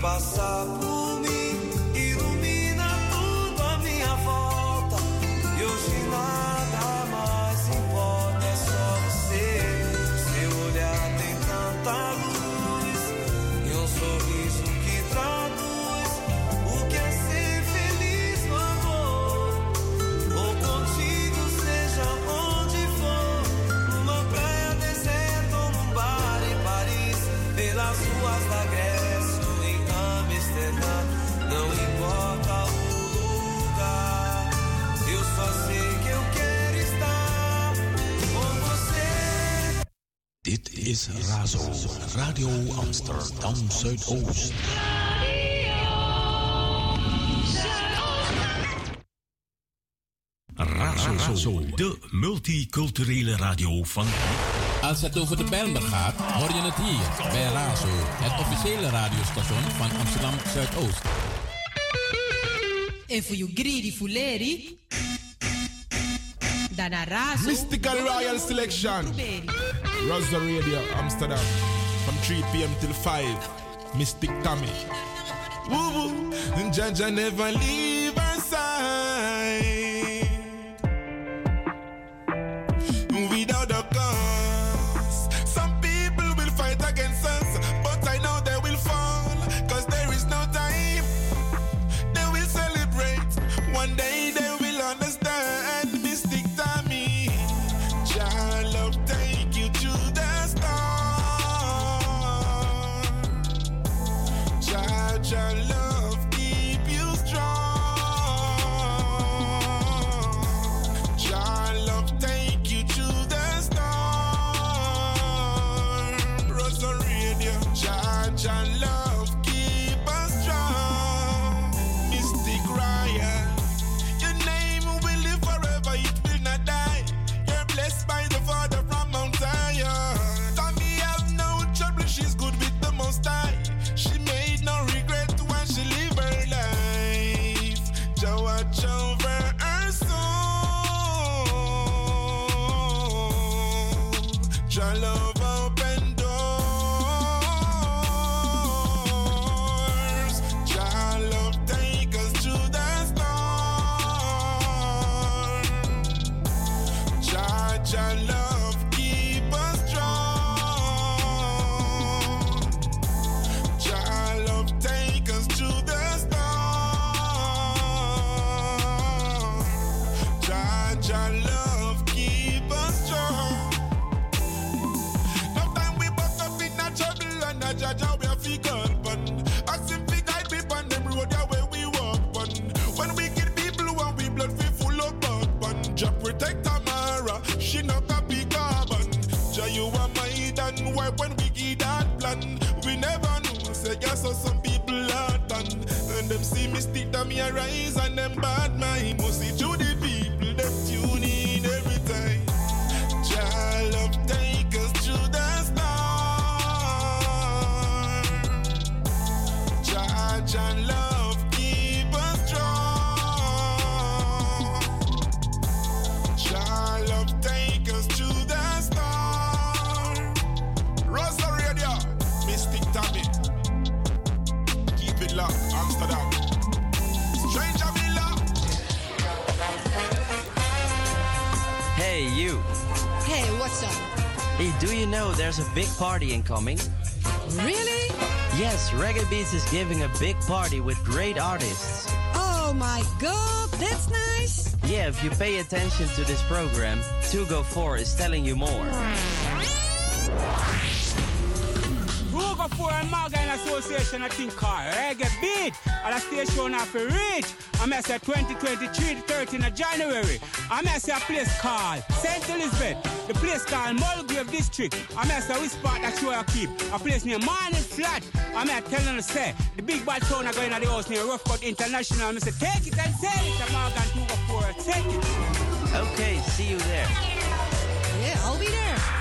passar por is Razo, Radio Amsterdam Zuidoost. Razo, de multiculturele radio van... Als het over de Bijlmer gaat, hoor je het hier bij Razo, het officiële radiostation van Amsterdam Zuidoost. En voor you greedy fuleri. Dan naar Razo. Mystical Royal Selection. Razo Radio Amsterdam. From 3 p.m. till 5. Mystic Tommy. Woo woo. Jaja never leave Jah Jah love keep us strong. Jah love take us to the star. Razo Radio, Mystic Tommy. Keep it locked, Amsterdam. Stranger Villa. Hey, you. Hey, what's up? Hey, do you know there's a big party incoming? Really? Yes, Reggae Beats is giving a big party with great artists. Oh my god, that's nice. Yeah, if you pay attention to this program, 2Go4 is telling you more. 2Go4 and Morgan Association, I think, called Reggae Beat. And a station of reach. I'm at 2023, the 13th of January. I'm at a place called St. Elizabeth. The place called Mulgrave District. I'm at a spot that you keep. A place near Morning Flat. I'm at telling you, say, the big bad town are going to the house near Rough Cut International. I'm say, take it and sell it. I'm Morgan Ruga for Take it. Okay, see you there. Yeah, I'll be there.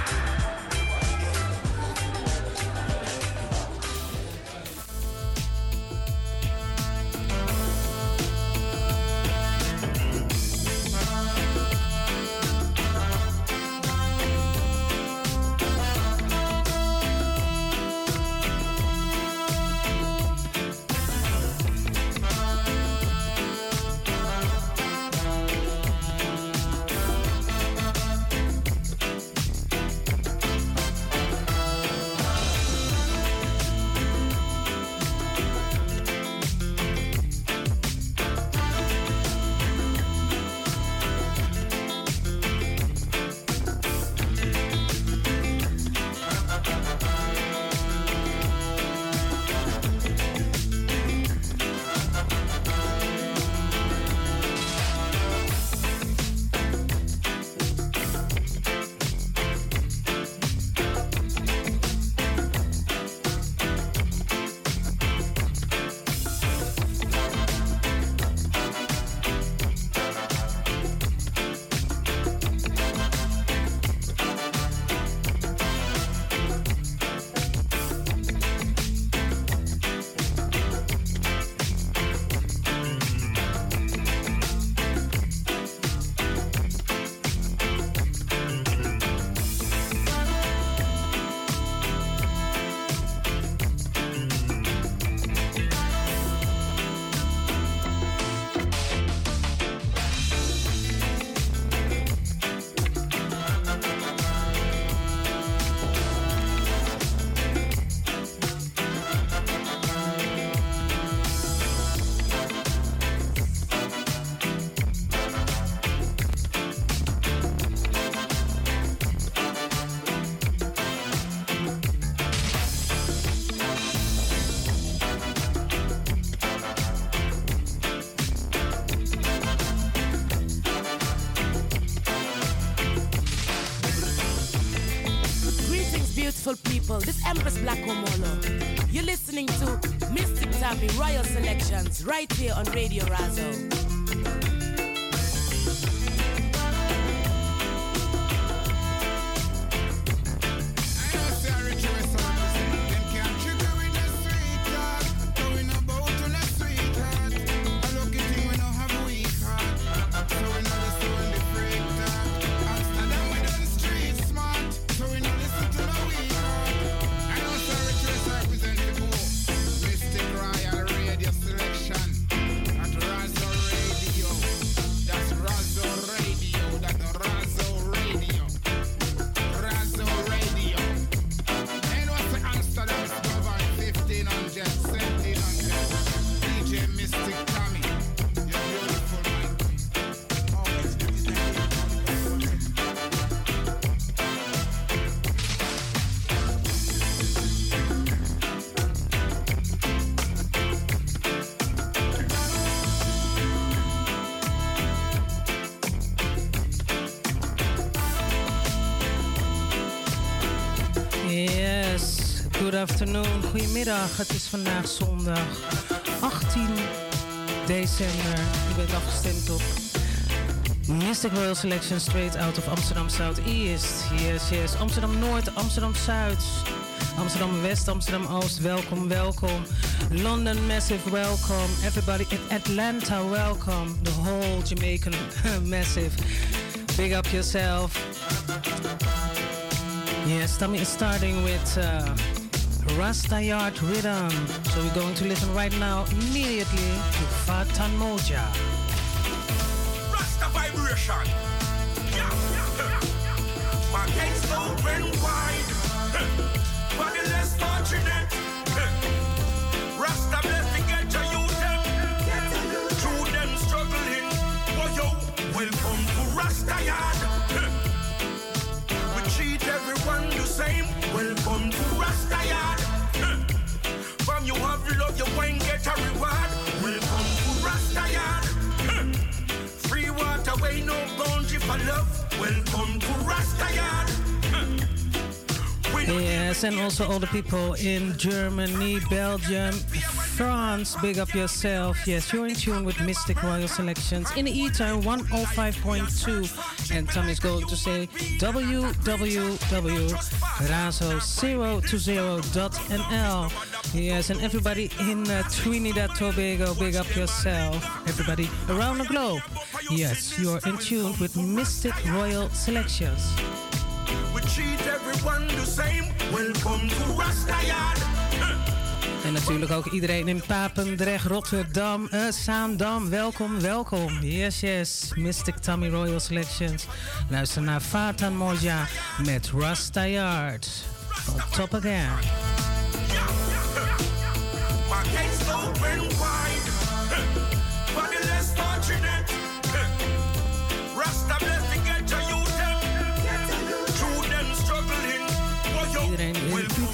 Here on Radio Razo. Afternoon, goedemiddag. Het is vandaag zondag 18 december. U bent afgestemd op Mystic Royal Selection straight out of Amsterdam Southeast. Yes, yes. Amsterdam Noord, Amsterdam Zuid, Amsterdam West, Amsterdam Oost. Welkom, welkom. London Massive, welcome. Everybody in Atlanta, welcome. The whole Jamaican Massive. Big up yourself. Yes, Tommy is starting with. Uh, Rasta Yard Rhythm. So we're going to listen right now immediately to Fatan Moja. And also all the people in Germany, Belgium, France, big up yourself. Yes, you're in tune with Mystic Royal Selections in E-Time 105.2. And Tommy's going to say www.razo020.nl. Yes, and everybody in uh, Trinidad Tobago, big up yourself. Everybody around the globe. Yes, you're in tune with Mystic Royal Selections. We treat everyone the same. Welcome to Rasta En natuurlijk ook iedereen in Papendrecht, Rotterdam, uh, Zaandam. Welkom, welkom. Yes, yes. Mystic Tommy Royal Selections. Luister naar Fatan Moja met Rasta Yard. On top again.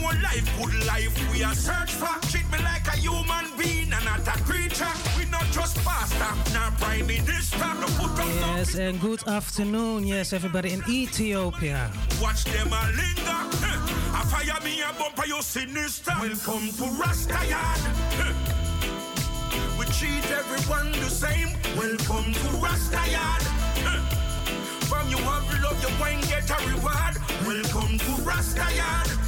More life, good life we are search for. Treat me like a human being and not a creature. We not just pastor, not prime minister. No put yes, and good afternoon, yes, everybody in Ethiopia. Watch them a linger. I fire me a bumper, you sinister. Welcome to Rastayard. We treat everyone the same. Welcome to Rastayard. From you have love, you won't get a reward. Welcome to Rastayard.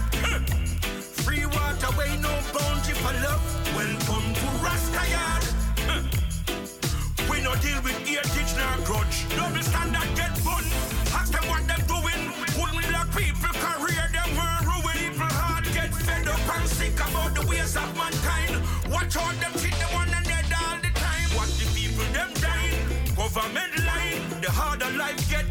Free water, way no bounty for love. Welcome to Rasta Yard. We no deal with heritage nor grudge. Double standard get bun. Ask them what them doing. Wouldn't lock people career them were ruin. People hard get fed up and sick about the ways of mankind. Watch out them treat them one another all the time. What the people them dying. Government. The harder life get,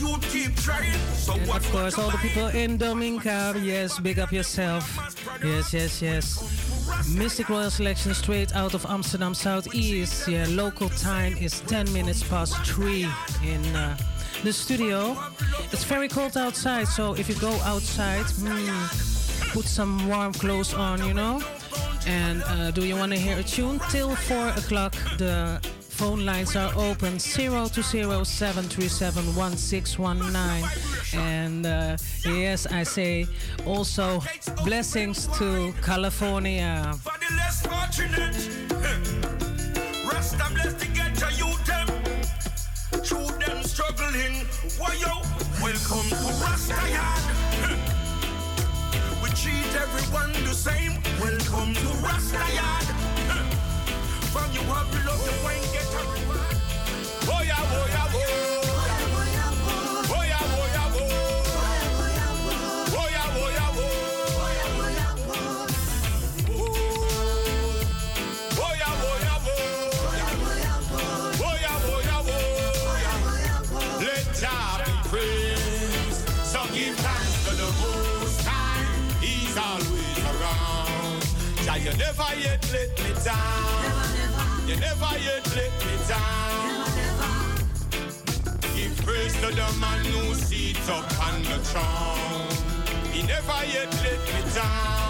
you keep trying. So and what of course, all the people in Dominica, yes, big up yourself. Yes, yes, yes. Mystic Royal Selection straight out of Amsterdam Southeast. Yeah, local time is 10 minutes past 3 in uh, the studio. It's very cold outside, so if you go outside, mm, put some warm clothes on, you know. And uh, do you want to hear a tune? Till 4 o'clock, the phone lines are open 02073711619 and uh, yes i say also blessings to california. Welcome to rasta yard we treat everyone the same. Welcome to rasta yard from you have love you ain't get a reward oh yeah oh yeah oh you never yet let me down. You never yet let me down. Give praise to the man who sits up on the throne. He never yet let me down.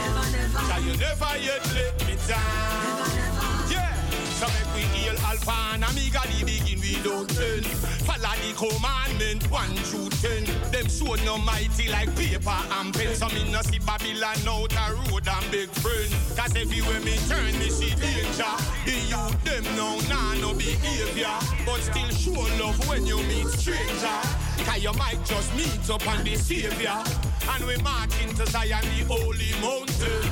Jah, you never yet let me down. Yeah. So make we heal Alpha and Omega, the begin without end. Follow the commandment, one through ten. Them show no mighty like paper and pen. So me no see Babylon out a road and big friend. Cause everywhere me turn, me see danger. The youth them now, nah, no behavior. But still show love when you meet stranger. Cause you might just meet up on the savior. And we march into Zion, the holy mountain.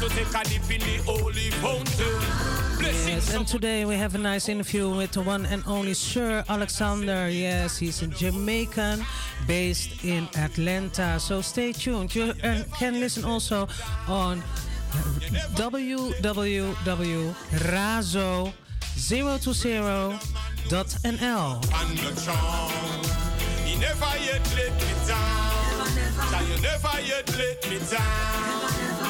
To take a dip in the holy fountain. Yes, and today we have a nice interview with the one and only Sir Alexander. Yes, he's a Jamaican based in Atlanta. So stay tuned. You can listen also on www.razo020.nl. He never yet let me down. Shall you never yet let me down?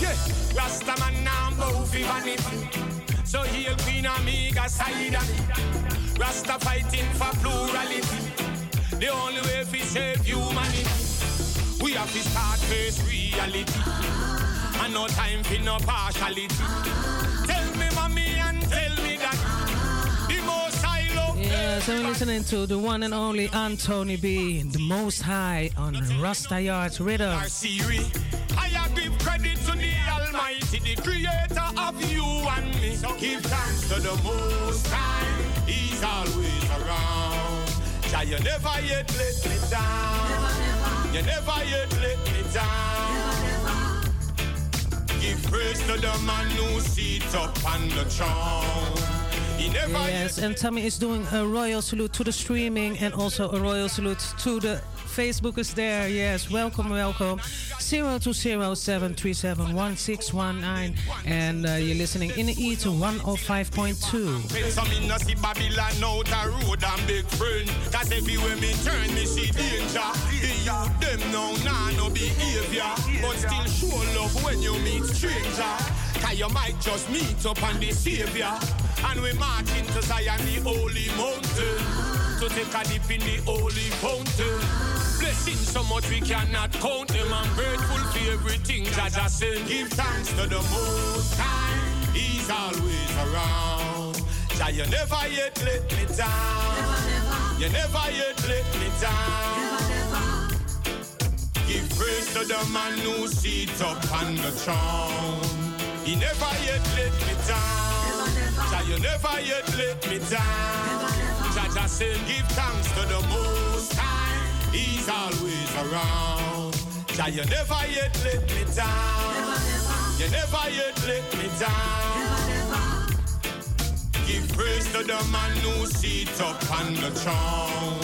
Yeah, Rasta man now move vanity. So he'll Queen Omega side of me. Rasta fighting for plurality. The only way to save humanity. We have to start face reality. And no time for no partiality. Tell me, mommy, Yes, I'm listening to the one and only Anthony B, the most high on Rasta Yards Rhythm. I give credit to the Almighty, the creator of you and me. So give thanks to the Most High. He's always around. Jah, you never yet let me down. You never yet let me down. Give praise to the man who sits up on the throne. Yes, and Tommy is doing a royal salute to the streaming and also a royal salute to the Facebookers there. Yes, welcome, welcome. 0207371619. And uh, you're listening in the E to 105.2. Some in see Babylon out a road and big friend. Cause everywhere me turn, me see danger. The youth them now, nah, no behavior. But still show love when you meet stranger. Cause you might just meet up on the savior. And we march into Zion, the holy mountain. To take a dip in the holy fountain. Blessing so much we cannot count them. I'm grateful for everything that I send. Give thanks to the Most High. He's always around. Jah, you never yet let me down. You never yet let me down. Give praise to the man who sits up on the throne. He never yet let me down. Jah, you never yet let me down. Jah, just say, give thanks to the Most High. He's always around. Jah, you never yet let me down. You never yet let me down. Give praise to the man who sits up on the throne.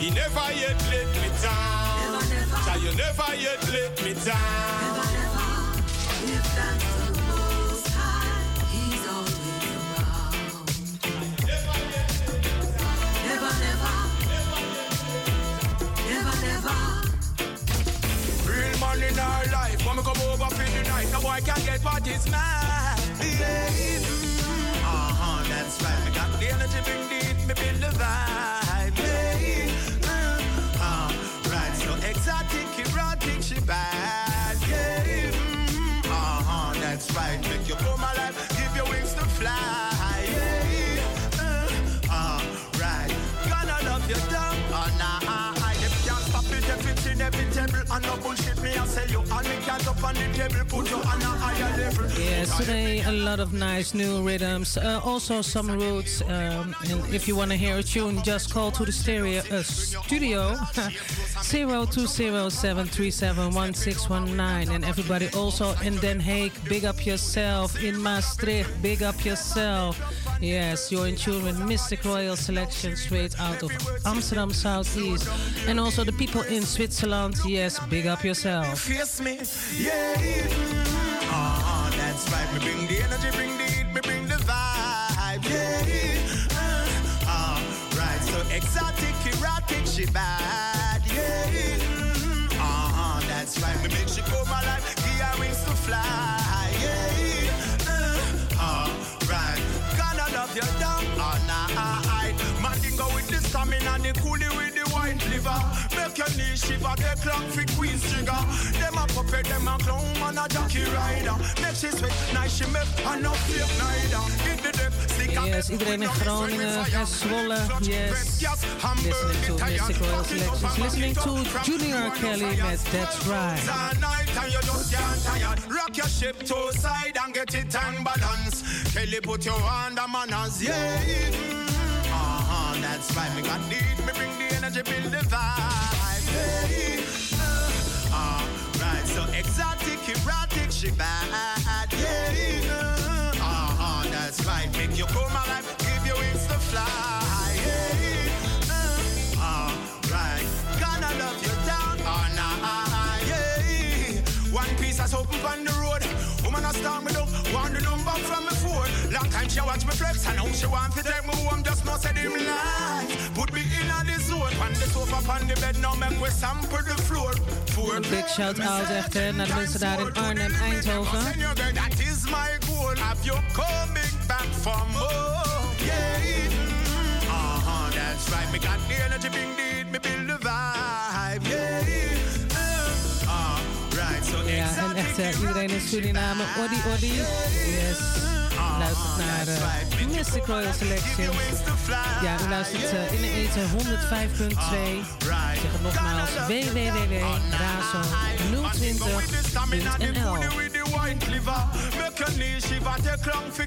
He never yet let me down. Jah, you never yet let me down. Give thanks on in our life. When we come over for the night, no boy can get what is mine. Yeah. Mm-hmm. Uh-huh, that's right. I got the energy, bring me build the vibe. Yes, today a lot of nice new rhythms. Uh, also some roots. Um, and if you want to hear a tune, just call to the stereo uh, studio 0207371619. And everybody also in Den Haag, big up yourself. In Maastricht, big up yourself. Yes, you're in tune with Mystic Royal Selection straight out of Amsterdam Southeast. And also the people in Switzerland, yes, big up yourself. Face me, yeah. Uh-huh, that's right. Me bring the energy, bring the heat, me bring the vibe, yeah. Uh, uh, right, so exotic, erotic, she bad, yeah. Uh-huh, that's right. Me make she come alive, give her wings to fly, yeah. Uh, uh, right, gonna love you down, nah, I, man, go with the stamina, the coolie with the wine liver. Make your knee shiver, they clock for Queen's trigger. Them a puppet, them a clown, man a jockey rider. Make she sweat, nice she make, and no fake neither. Hit the deck, stick up. Yes, iedereen in Groningen en Zwolle. Yes. Listening to Mystic Selections. Listening to Junior Kelly met That's Right. night and you just can't tired. Rock your ship to side and get it and balance. Kelly put your hand on manners, yeah. That's right. Me got need, me bring the energy, build the vibe. Yeah. Uh, uh, right, so exotic, erotic, she bad. Yeah. Uh-huh, that's right. Make you come alive, give you wings to fly. Yeah. Uh, uh, right. Gonna love you down. Oh, nah, yeah. One piece has open on the road. Woman, I start me down. Want the number from me. Long time she watch me flex. And now she want to take me home. Just not said him lie. Put me in on the zone. On the sofa, on the bed. Now make we sample the floor. Een big shout-out echt hè, naar de mensen daar in Arnhem, Eindhoven. That is my goal. Have you coming back for more? Yeah. Uh-huh, that's right. Me got the energy, bring the me build the vibe. Yeah. Uh, right, so Ja, en echt eh, iedereen in Suriname, Oddy Oddy. Yes. Luistert naar de Mystic Royal Selection. Ja, u luistert eh, in de eten 105.2. Ik zeg het nogmaals, www.razo020.nl wine liver. Make your knee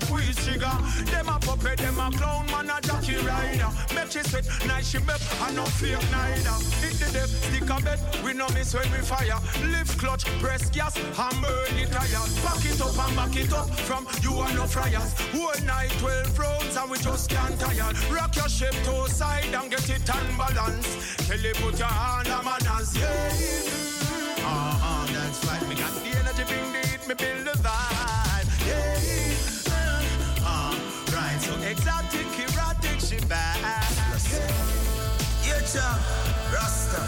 quiz trigger. Them a puppet, them a clown, man a jockey rider. Make she sweat, she make, and no fake neither. Hit the stick a bet, we no miss when we fire. Lift clutch, press gas. Back it up and back it up, from you no fryers. Whole night, 12 rounds, and we just can't tire. Rock your ship to side and get it unbalanced. Tell you put your hand on manners, yeah. Uh-huh, that's right, me got the energy, bring the heat, me build the vibe, yeah. Uh, right, so exotic, erotic, she bad. Yeah, yeah Rasta.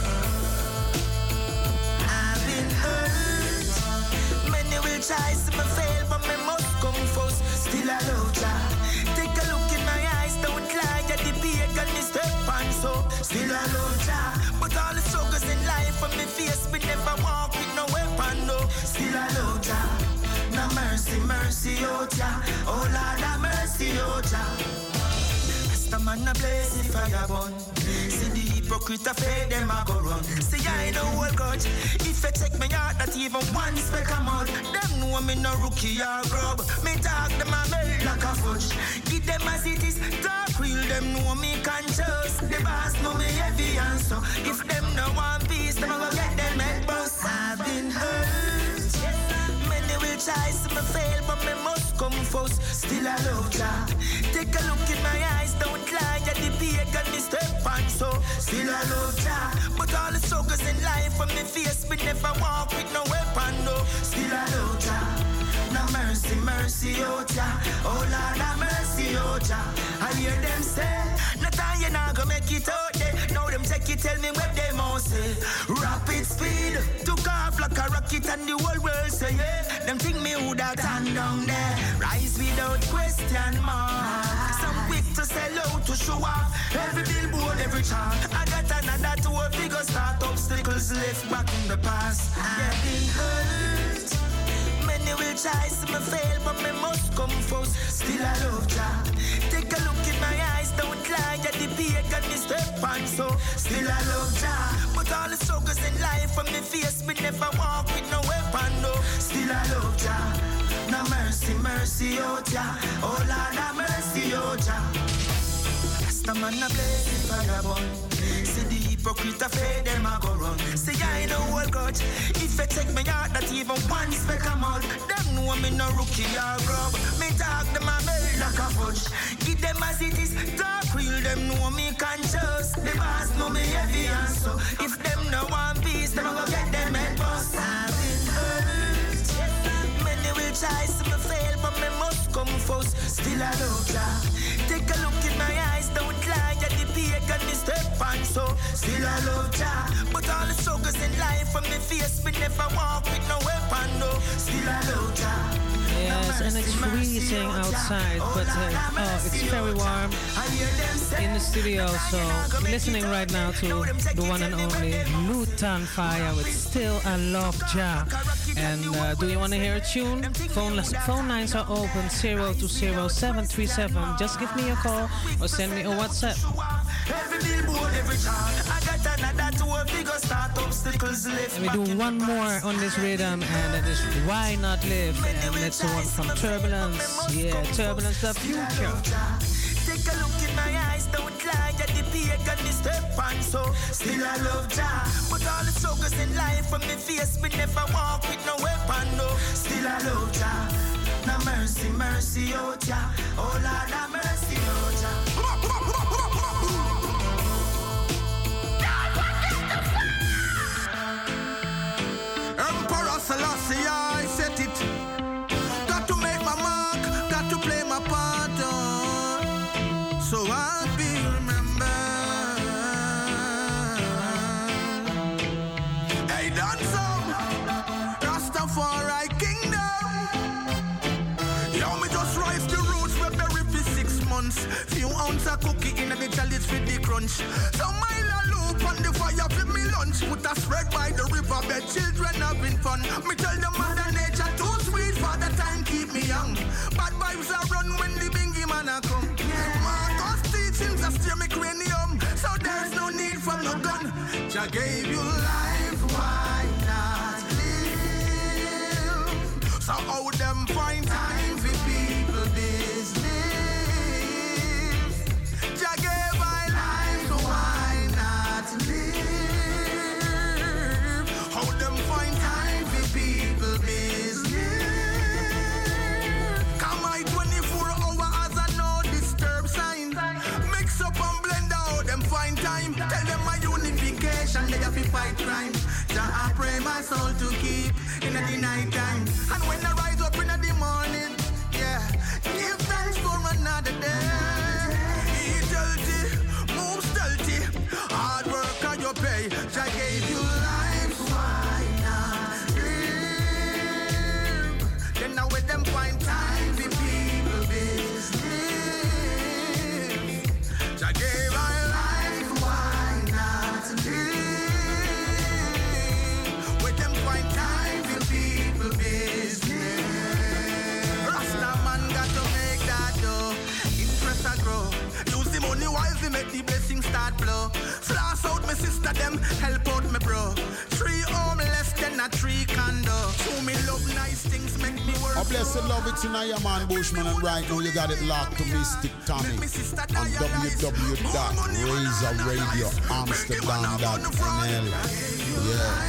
I've been hurt. Many will try to me fail, but me must I love ya. Take a look in my eyes, don't lie. You're the pagan, me step. Still I love ya. But all the struggles in life from me face, me never walk with no weapon, no. Still I love ya. No mercy, mercy, oh ja. Oh Lord, have mercy, oh ja. Rasta man a blaze fire burn. See hypocrite a fake them a go run. See I know what God. If you check me out, not even one speck of mud. Them know me no rookie or grub. Me talk them a melt like a fudge. Give them as it is. Talk real, them know me conscious. The boss know me heavy and so. If them no want peace, them a go get them head bust. I've been hurt. Many will try to me fail, but me must come first. Still I love ya. Take a look in my eyes, don't lie. You're the pagan, me step on so. Still I love ya. But all the struggles in life from me face, me never walk with no weapon, no. Still I love ya. No mercy, mercy, oh ja. Oh Lord, mercy, oh ja. I hear them say, no time you not gonna make it out there. Now them take it, tell me what they must say. Speed, took off like a rocket and the whole world say yeah. Them think me who that stand down there. Rise without question mark. Some quick to sell out to show off. Every billboard, every chart. I got another tour figure start obstacles left back in the past. Getting hurt. Many will try to me fail, but me must come first. Still I love Jah. Take a look in my eyes, don't lie. Yeah, the pagan me step on so. Still I love Jah. But all the struggles in life from me face, me never walk with no weapon, no. Still I love Jah. No mercy, mercy, oh Jah. Oh Lord, have mercy, oh Jah. Rasta man a fire burn. See the hypocrite a fade them a go run. See I know what grudge. If you take me out, not even one speck mud. Them know me no rookie or grub. Me talk them a bell like a fudge. Give them as it is. Talk real, them know me conscious. The boss know me heavy and so. If them no want peace, them a go get them head bust. I've. Many will try to me fail, but me must come first. Still I love Jah. Take a look in my eyes, don't lie. The pagan me step on so. Still I love Jah. But all the struggles in life from me face, me never walk with no weapon, no. Still I love Jah. Yes, and it's freezing outside, but uh, oh, it's very warm in the studio. So listening right now to the one and only Lutan Fyah with "Still I Love Jah." And uh, do you want to hear a tune? Phone phone lines are open 020-737. Just give me a call or send me a WhatsApp. Every billboard, every chart. I got another tour figure start obstacles left. And we do one more on this rhythm, and that is Why Not Live? And that's the one from Turbulence. Yeah, Turbulence, the future. Take a look in my eyes, don't lie. Yeah, the pagan me step on so. Still I love Jah. But all the struggles in life from me face, me never walk with no weapon, no. Still I love Jah. No mercy, mercy, oh Jah. Oh Lord, have mercy, oh Jah. Selassie, I set it. Got to make my mark, got to play my part. uh, so I'll be remembered. Hey, done some Rastafari kingdom. Yo, me just rise the roots, we bury for six months. Few ounce of cookie in the chalice for the crunch. Mile fire for me lunch. Put a spread by the riverbed, children having fun. Me tell them mother nature too sweet for the time keep me young. Bad vibes are run when the bingy man a come. Marcus teachings are steer me cranium, so there's no need for no gun. Jah gave you life, why not live? So how them find My soul to keep in the night time. And when the make the blessings start flow. Floss out my sister, them help out my bro. Three homeless, then a three condo. To me love nice things, make me work. A blessed love it tonight, your man Bushman, and right now you got it locked to Mystic Tommy on www.razorradioamsterdam.nl. Yeah.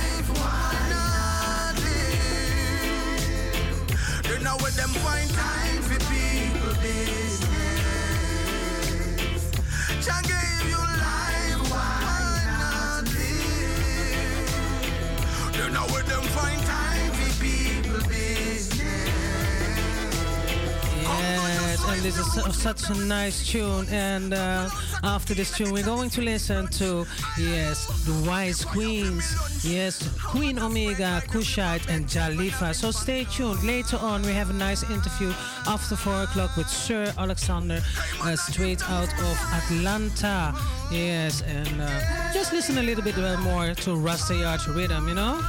Then now with them find time for people business. Jah gave you life, why not live? With them find time Yes, and this is so, such a nice tune. And uh, after this tune, we're going to listen to, yes, the Wise Queens. Yes, Queen Omega, Kushite, and Jalifa. So stay tuned. Later on, we have a nice interview after 4 o'clock with Sir Alexander, uh, straight out of Atlanta. Yes, and uh, just listen a little bit more to Rasta Yard rhythm, you know?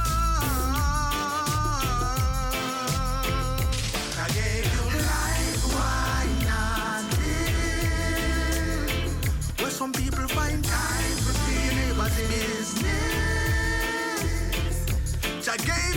Games.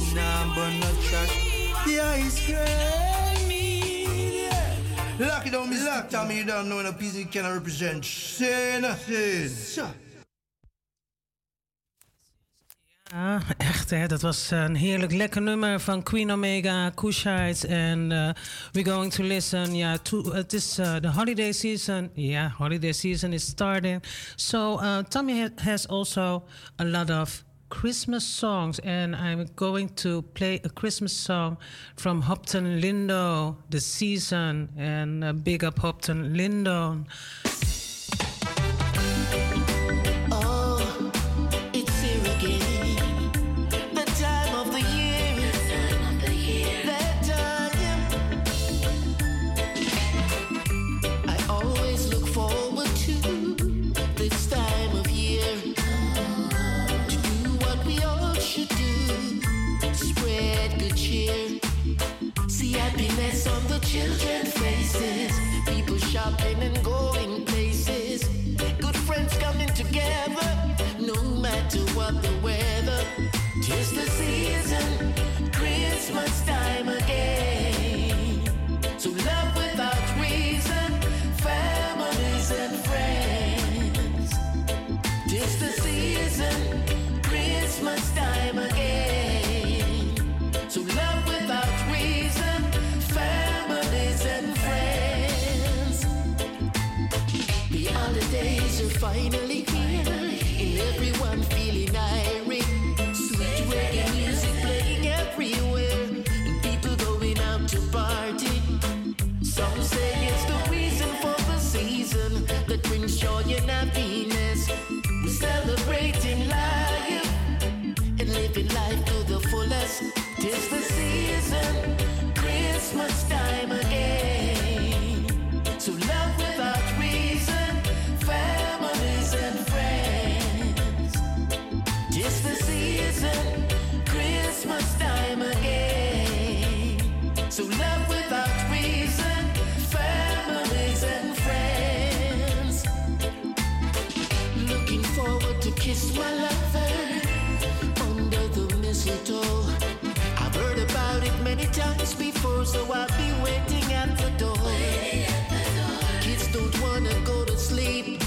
she nah no trash. The ice cream. Lock it down, Miss Lock Tommy. You don't know a piece you cannot represent. Say nothing. Ja, echt hè. Dat was een heerlijk lekker nummer van Queen Omega, Kushites en eh, uh, We're Going to Listen. Ja, to, het is eh, de uh, holiday season. Ja, yeah, holiday season is starting. So uh, Tommy has also a lot of Christmas songs. And I'm going to play a Christmas song from Hopeton Lindo, The Season. And uh, big up Hopeton Lindo. Children faces, people shopping and going places, good friends coming together, no matter what the weather. Just the season, Christmas time again. So I'll be waiting at the door. Kids don't wanna go to sleep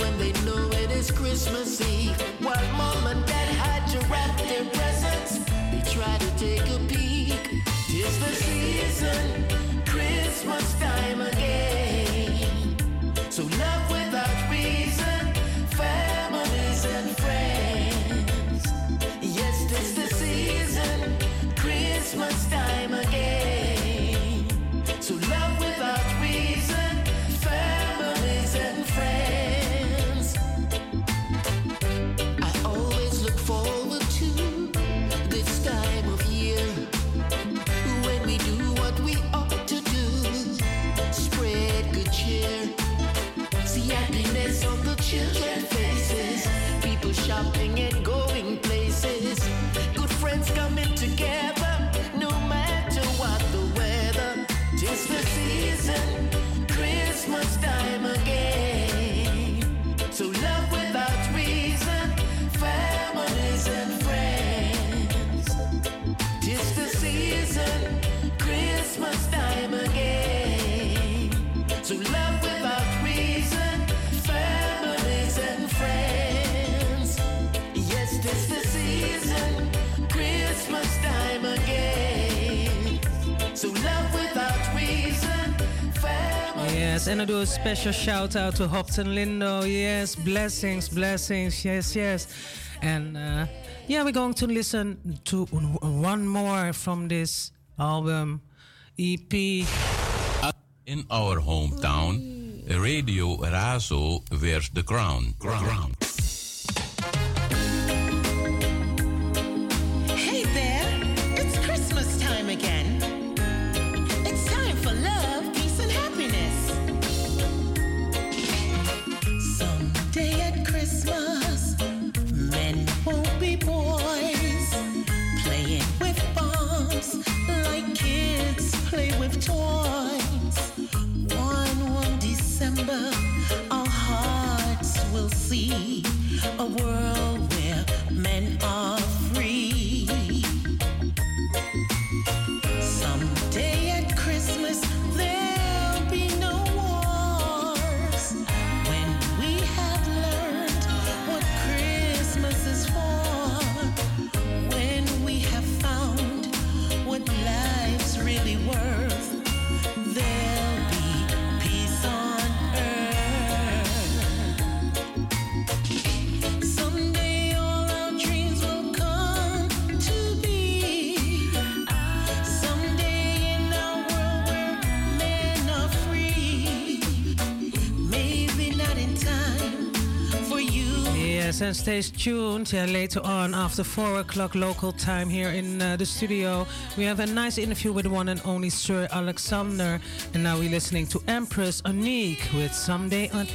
when they know it is Christmas Eve. While mom and dad had to wrap their presents, they try to take a peek. Tis the season, Christmas time Yes, and I do a special shout out to Hopeton Lindo. Yes, blessings, blessings. Yes, yes. And uh, yeah, we're going to listen to one more from this album EP. In our hometown, Radio Razo wears the crown. crown. Yes, and stay tuned. Yeah, later on, after four o'clock local time here in uh, the studio, we have a nice interview with one and only Sir Alexander. And now we're listening to Empress Unique with Someday at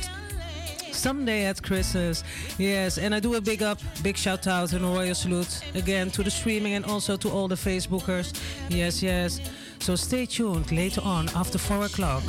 Someday at Christmas. Yes, and I do a big up, big shout out and a royal salute again to the streaming and also to all the Facebookers. Yes, yes. So stay tuned later on after four o'clock.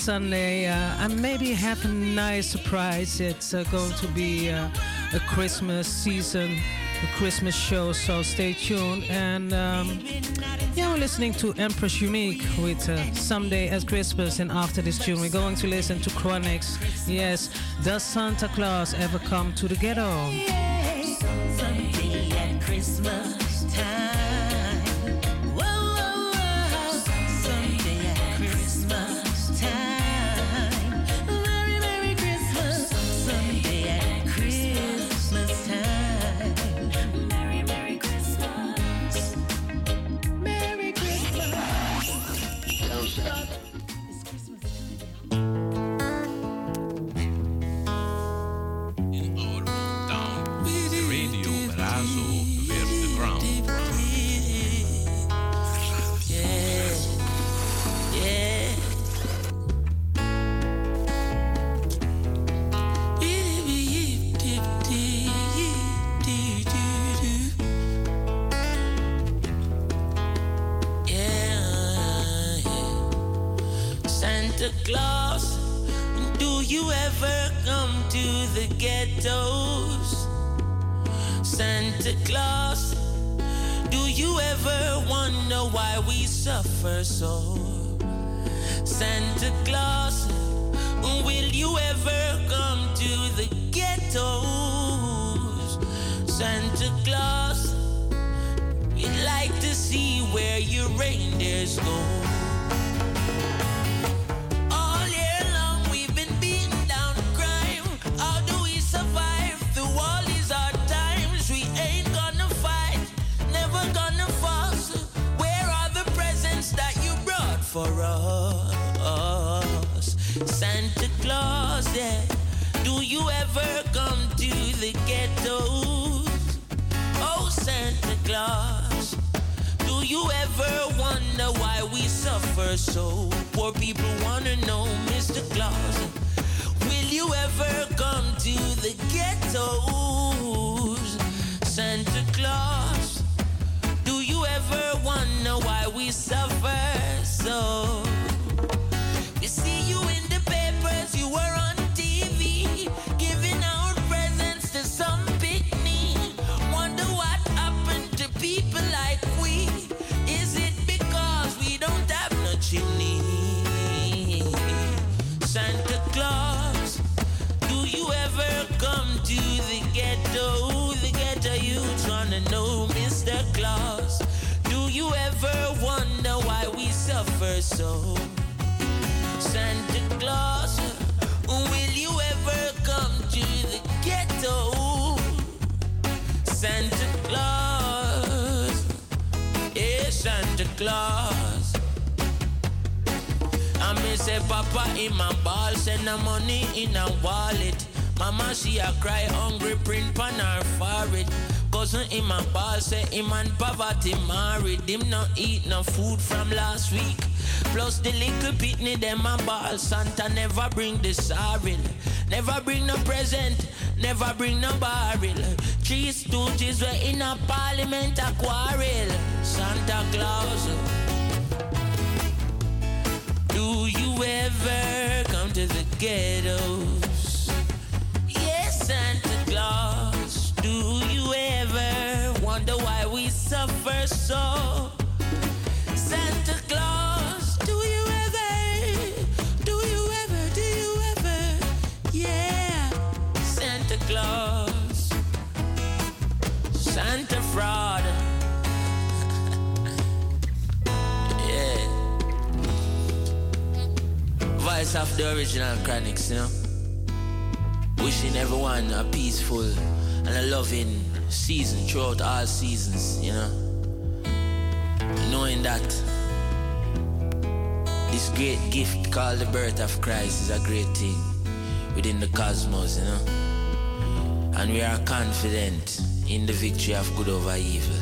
Sunday. Uh, and maybe have a nice surprise. It's uh, going to be uh, a Christmas season, a Christmas show. So stay tuned. And um, yeah, we're listening to Empress Unique with uh, Someday at Christmas. And after this tune, we're going to listen to Chronics. Yes, does Santa Claus ever come to the ghetto? for us. Santa Claus, yeah. Do you ever come to the ghettos? Oh, Santa Claus. Do you ever wonder why we suffer so? Poor people wanna know, Mr. Claus. Will you ever come to the ghettos? Santa Claus. Do you ever wonder why we suffer? so. You see you in the papers, you were on TV, giving out presents to some big need. Wonder what happened to people like we? Is it because we don't have no chimney? Santa Claus, do you ever come to the ghetto? The ghetto you tryna know, Mr. Claus. Do you ever wonder why? suffer so. Santa Claus, will you ever come to the ghetto? Santa Claus, yeah, Santa Claus. I me say, Papa in my ball, send the money in a wallet. Mama, she a cry, hungry print pan her forehead. Cousin in my ball say him and poverty married. Him not eat no food from last week. Plus the little pitney them a ball. Santa never bring the sorrel. Never bring no present. Never bring no barrel. Three stooges were in a parliament a quarrel. Santa Claus. Do you ever come to the ghettos? Yes, Santa Claus. Do wonder why we suffer so? Santa Claus, do you ever? Do you ever? Do you ever? Yeah, Santa Claus. Santa fraud. yeah. Voice of the original chronics, you know. Wishing everyone a peaceful and a loving season throughout all seasons, you know. Knowing that this great gift called the birth of Christ is a great thing within the cosmos, you know. And we are confident in the victory of good over evil.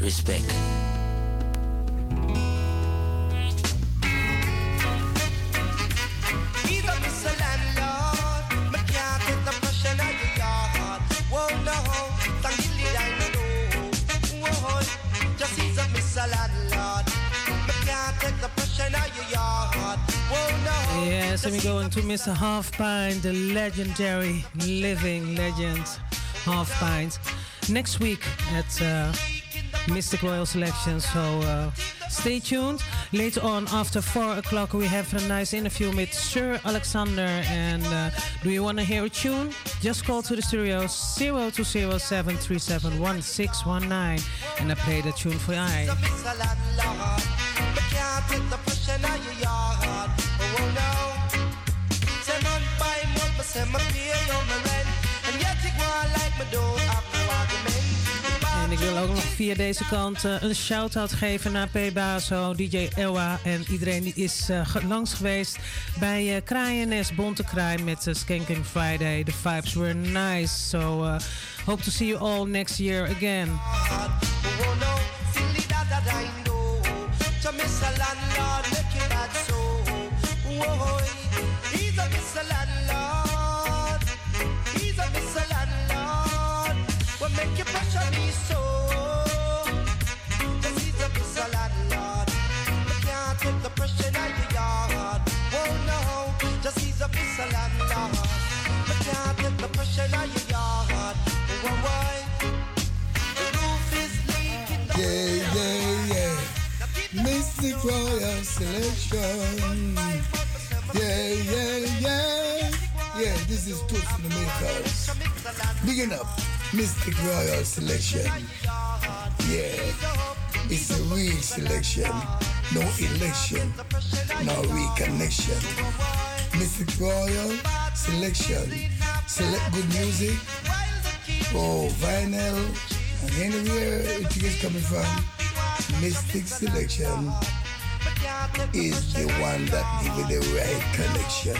Respect. Yes, and we're going to Mr. Half Pint, the legendary living legend Half Pint, next week at uh, Mistic Royal Selection. So uh, stay tuned. Later on, after 4 o'clock, we have a nice interview with Sir Alexander. And uh, do you want to hear a tune? Just call to the studio 0207371619 and I play the tune for you. Pay on my rent. And yet like. En ik wil ook nog via deze kant eh, een shout-out geven naar P. Baso, DJ Ewa en iedereen die is eh, langs geweest bij uh, Kraaiennest Bontekraai met uh, Skanking Friday. The vibes were nice, so hope to see you all next year again. Selection. Yeah, yeah, yeah. Yeah, this is Toots the Makers. Bigging up Mistic Royal Selection. Yeah, it's a real selection. No election, no reconnection. Mistic Royal Selection. Select good music. Oh, vinyl. And anywhere it is coming from, Mystic Selection is the one that give you the right connection.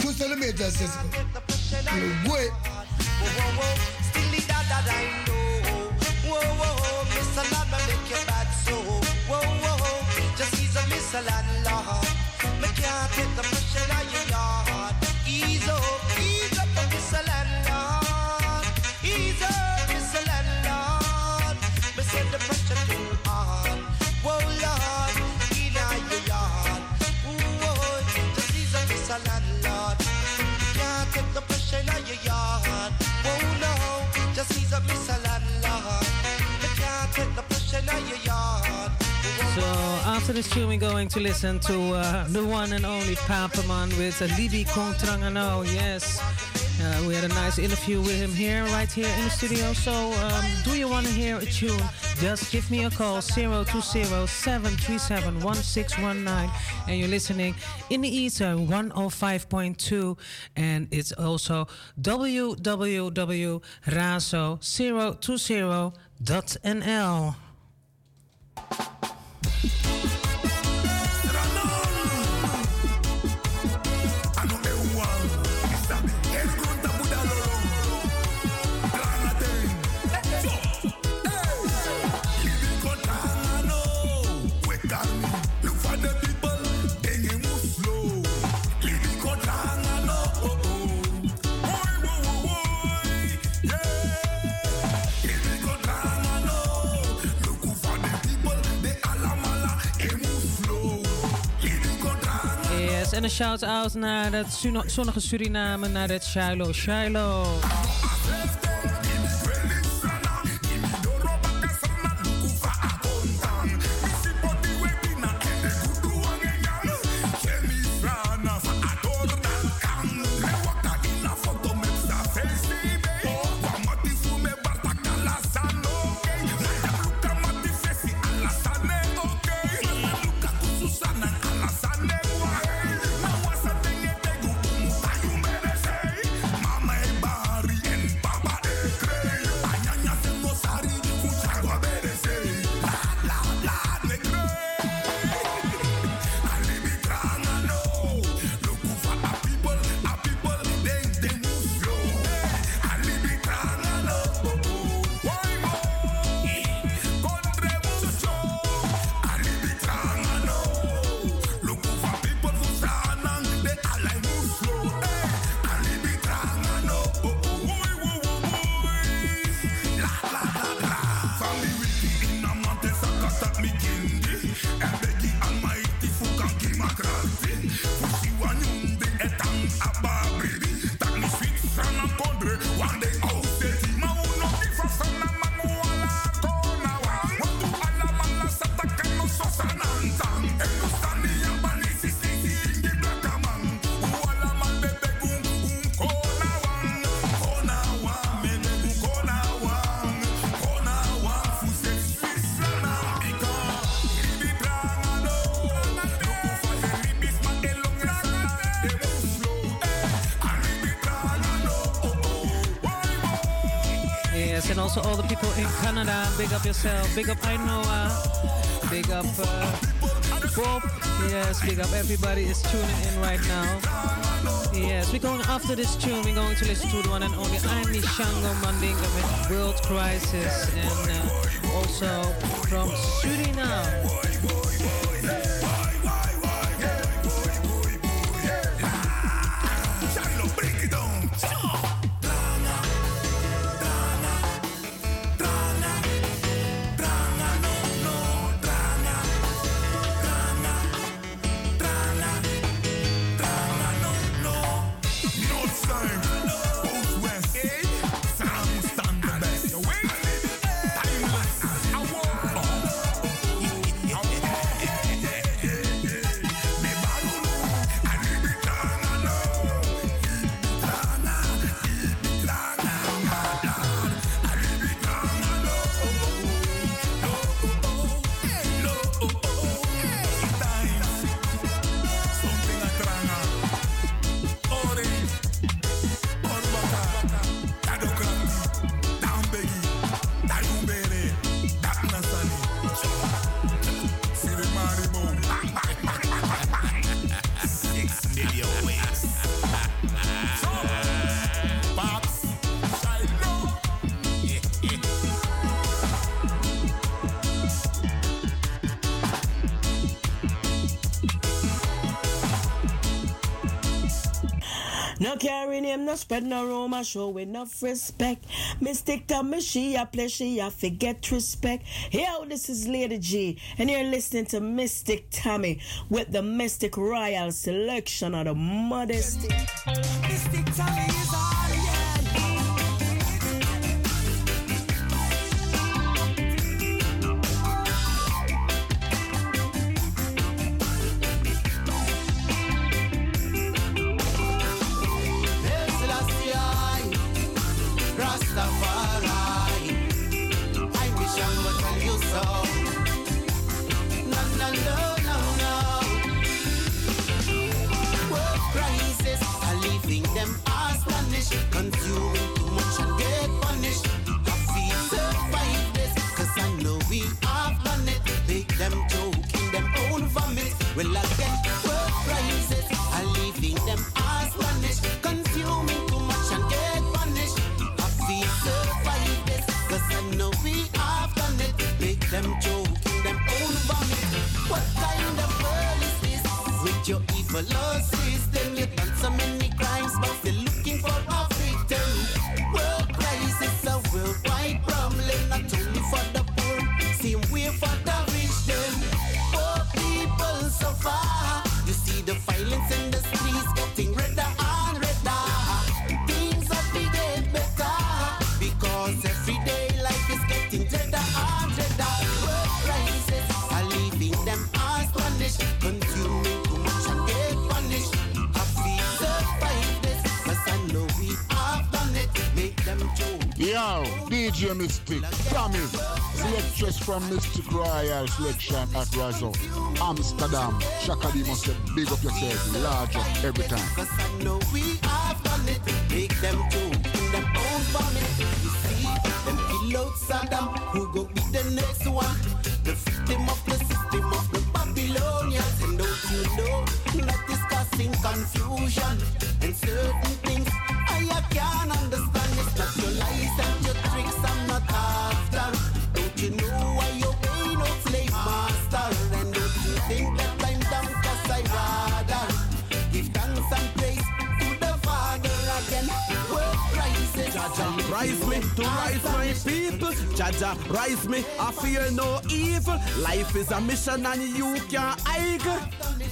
Two centimeters, says, wait. Still that that I know. Whoa, whoa, Mr. Landlord, make you bad so. Whoa, whoa, just he's a Mr. Landlord. Me can't take the this tune we're going to listen to uh, the one and only Papaman with uh, Libby Kontrangano. Yes, uh, we had a nice interview with him here, right here in the studio. So, um, do you want to hear a tune? Just give me a call 020-737-1619 and you're listening in the ether 105.2 and it's also www.raso020.nl. En een shout-out naar het zonnige Suriname, naar het Shiloh. Shiloh. yourself. Big up I Noah. Uh, big up uh, Bob. Yes, big up everybody is tuning in right now. Yes, we're going after this tune. We're going to listen to the one and only Aini Shango Mandinga with World Crisis and uh, also from Suriname. spread no rumor, show enough respect. Mystic tell me she a play, she a forget respect. Yo, oh, this is Lady G, and you're listening to Mystic Tommy with the Mistic Royal selection of the modest. Mystic from Mistic Royal Selection at Razo, Amsterdam. Shaka D must say, big up yourself, up every time. Cause I know we have done it. Make them in them own vomit. You see, them kill out Saddam, who go be the next one? Jaja, rise me, I fear no evil. Life is a mission and you can't hide.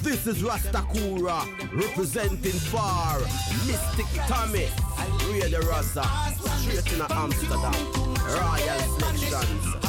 This is Rastakura representing for Mystic Tommy, Ray the Rasa, straight in Amsterdam, Royal Selections.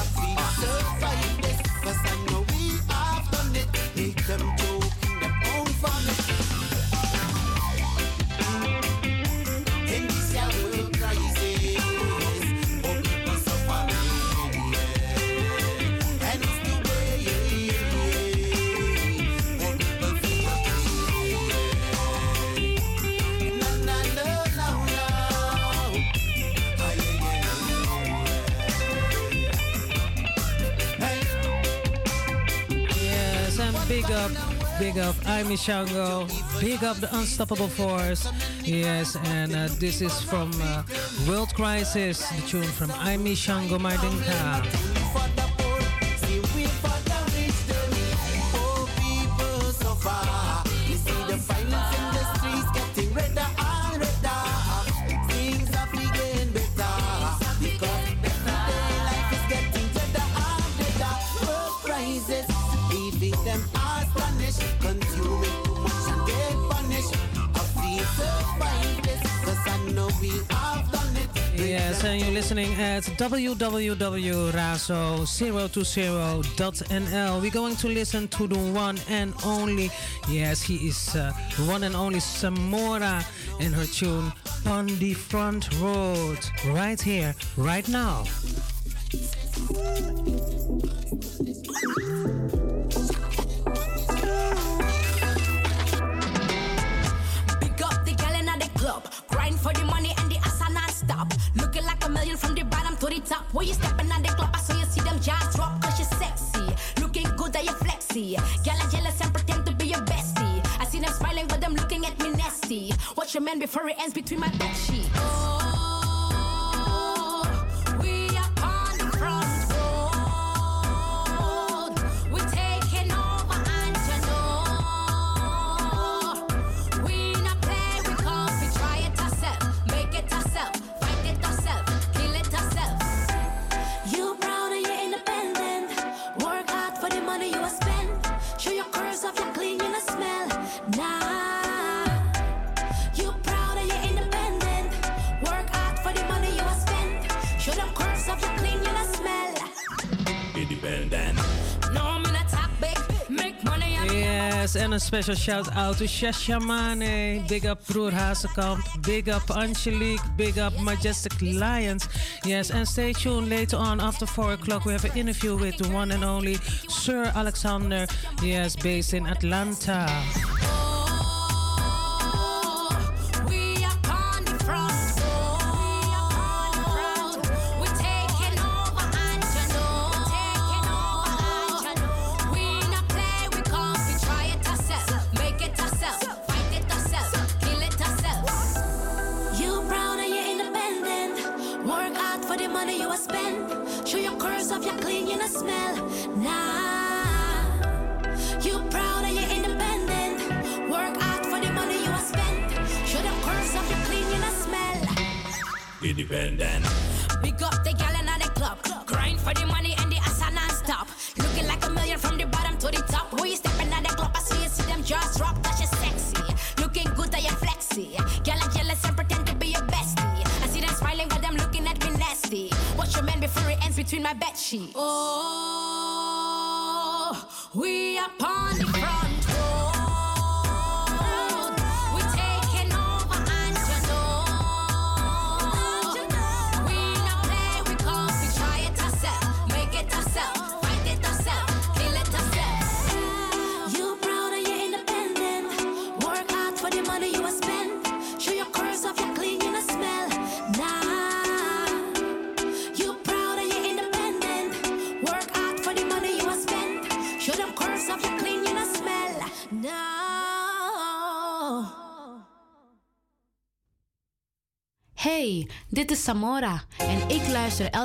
Big up Amy Shango, big up the Unstoppable Force. Yes, and uh, this is from uh, World Crisis, the tune from Amy Shango Mardinka. www.raso020.nl. We're going to listen to the one and only, yes, he is uh, one and only Samora and her tune on the front road, right here, right now. Pick up the girl in the club, grind for the money and the ass not stop. Look million from the bottom to the top. When you stepping on the club, I saw you see them jaws drop cause you're sexy. Looking good that you flexy. Gal are jealous and pretend to be your bestie. I see them smiling but them looking at me nasty. Watch your man before it ends between my bed sheets. And a special shout out to Shashamane. Big up Broer Hazekamp. Big up Angelique. Big up Majestic Lions. Yes, and stay tuned later on after 4 o'clock. We have an interview with the one and only Sir Alexander. Yes, based in Atlanta.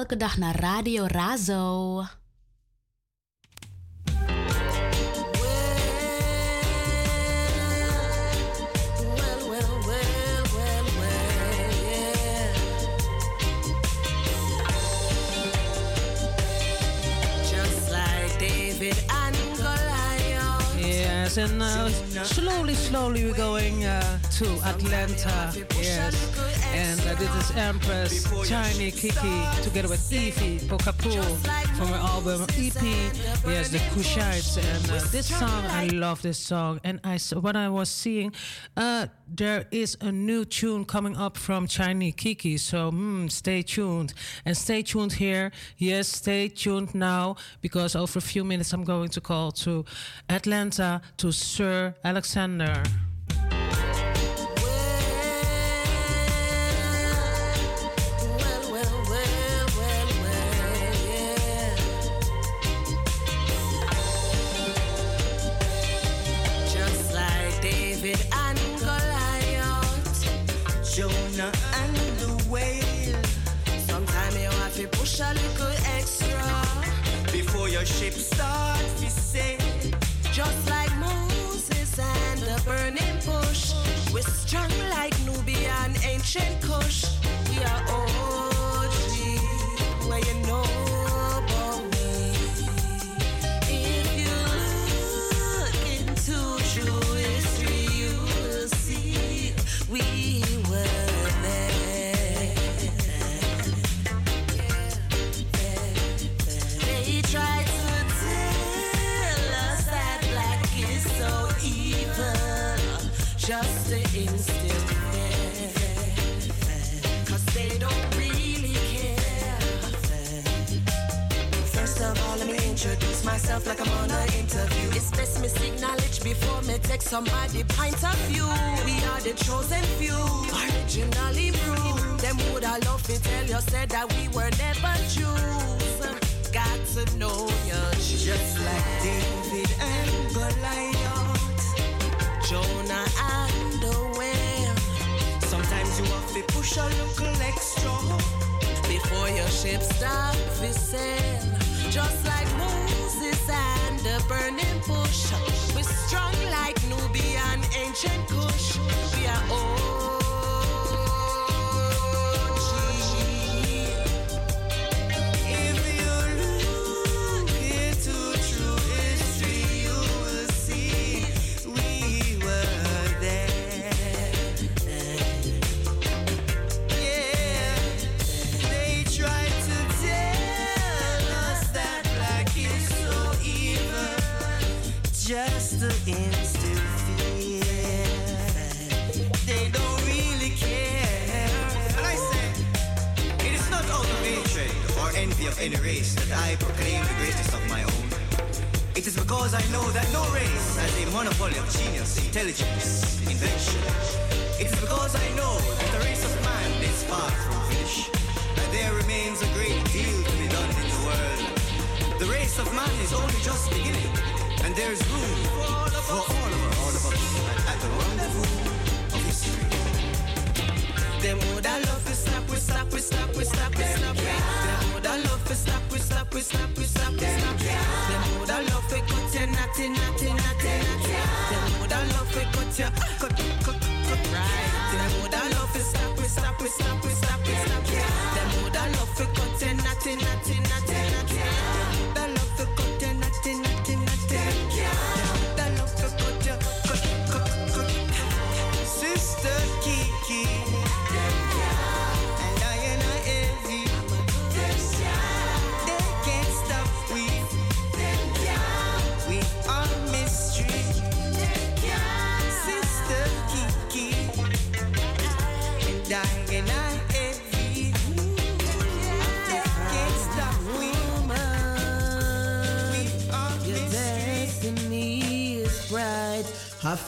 elke dag naar Radio Razo. Yes, and uh, slowly, slowly we're going uh, to Atlanta. Yes. And uh, this is Empress, Tiny Kiki, together with Evie Pokapu from her album EP. Yes, the Kushites. And uh, this song, I love this song. And I, what I was seeing, uh, there is a new tune coming up from Tiny Kiki. So mm, stay tuned. And stay tuned here. Yes, stay tuned now because over a few minutes I'm going to call to Atlanta to Sir Alexander.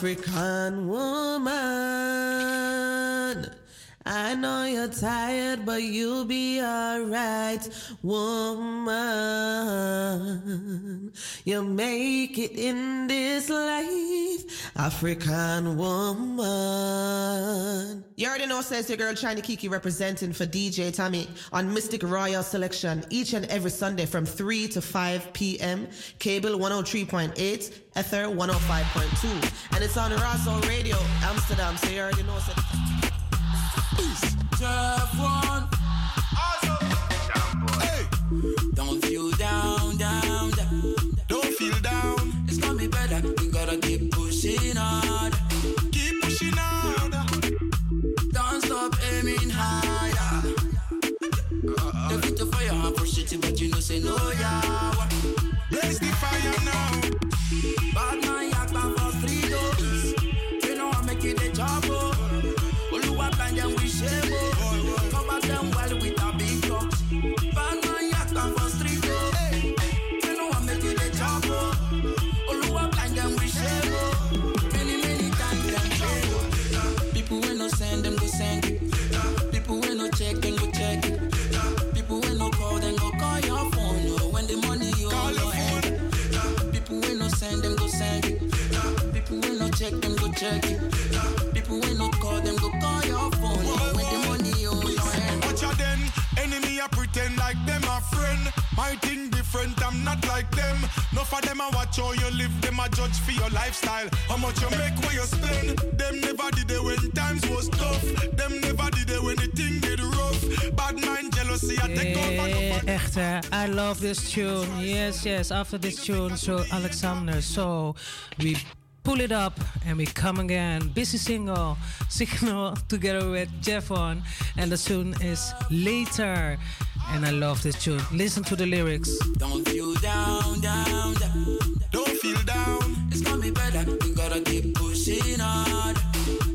African woman. I know you're tired, but you'll be alright, woman. You make it in this life, African woman. You already know, says your girl Shiny Kiki representing for DJ Tommy on Mistic Royal Selection each and every Sunday from 3 to 5 p.m. Cable 103.8, Ether 105.2. And it's on Razo Radio, Amsterdam. So you already know, says. Jeff one. Hey. Don't feel down, down, down. Don't feel down. It's gonna be better. You gotta keep pushing hard. Keep pushing hard. Don't stop aiming higher. Uh-uh. The fit to fire and push it, but you know say no, yeah. Blaze the fire now. Check them go it. People when no call them go call your phone. oh. When the money on your hand. Watch out then, enemy I pretend like them a friend. My thing different, I'm not like them. No for them I watch how you live, them I judge for your lifestyle. How much you make, where you spend. Them never did it when times was tough. Them never did it when the thing get rough. Bad mind, jealousy, I take over. Yeah, echt hè. I love this tune. Yes, yes. After this tune, so Alexander. So we pull it up and we come again. Busy single, signal together with Jeffon, and the tune is later. And I love this tune. Listen to the lyrics. Don't feel down, down, down. Don't feel down. It's gonna be better. You gotta keep pushing hard.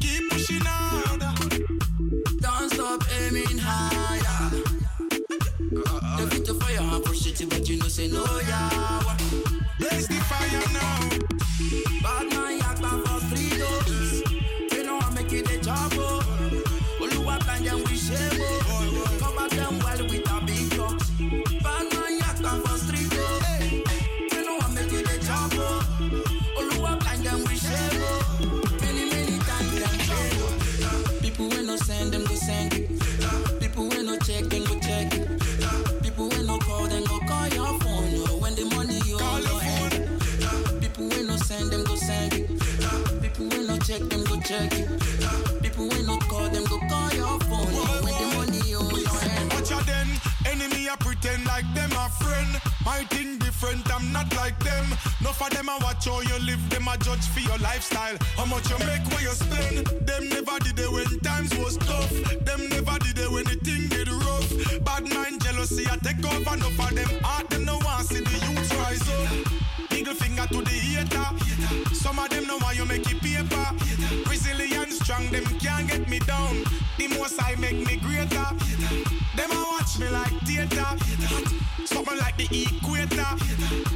Keep pushing hard. Don't stop aiming higher. The fit to fire and push it, but you know say no, yeah. Blaze the fire now. Bad man, check it. People when no call them go call your phone. oh. When the money oh, on your hand. Watch out then, enemy I pretend like them a friend. My thing different, I'm not like them. No for them I watch how you live, them I judge for your lifestyle. How much you make, where you spend. Them never did it when times was tough. Them never did it when the thing get rough. Bad mind, jealousy, I take over. No for them heart, them no want see the youth rise up. Eagle finger to the hater. Some of them know why you make it me down. The most I make me greater. Them a watch me like theater. Something like the equator.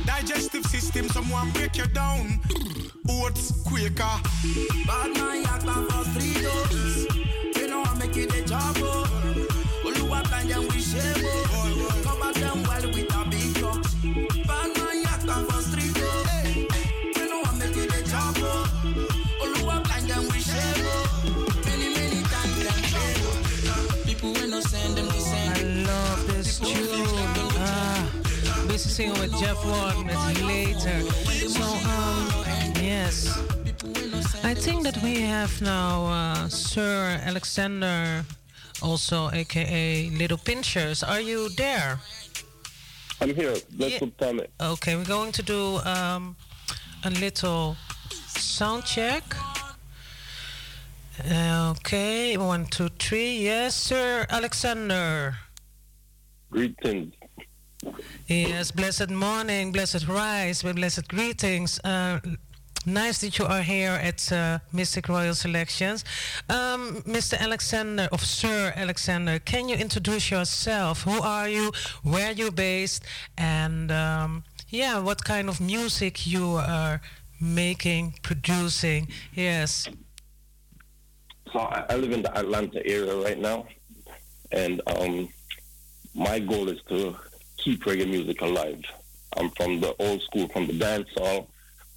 Digestive system, someone break you down. Oats, Quaker. Bad man, man for three days. You know I make it a job, oh. Singing with Jeff One. It's later. So, um, yes. I think that we have now uh, Sir Alexander, also aka Little Pinchers. Are you there? I'm here. Let's Yeah. it. Okay, we're going to do um, a little sound check. Okay, one, two, three. Yes, Sir Alexander. Greetings. Yes, blessed morning, blessed rise, with blessed greetings. Uh, nice that you are here at uh, Mistic Royal Selections. Um, Mr. Alexander, of Sir Alexander, can you introduce yourself? Who are you? Where are you based? And um, yeah, what kind of music you are making, producing? Yes. so I, I live in the Atlanta area right now, and um, my goal is to keep reggae music alive. I'm from the old school, from the dance hall,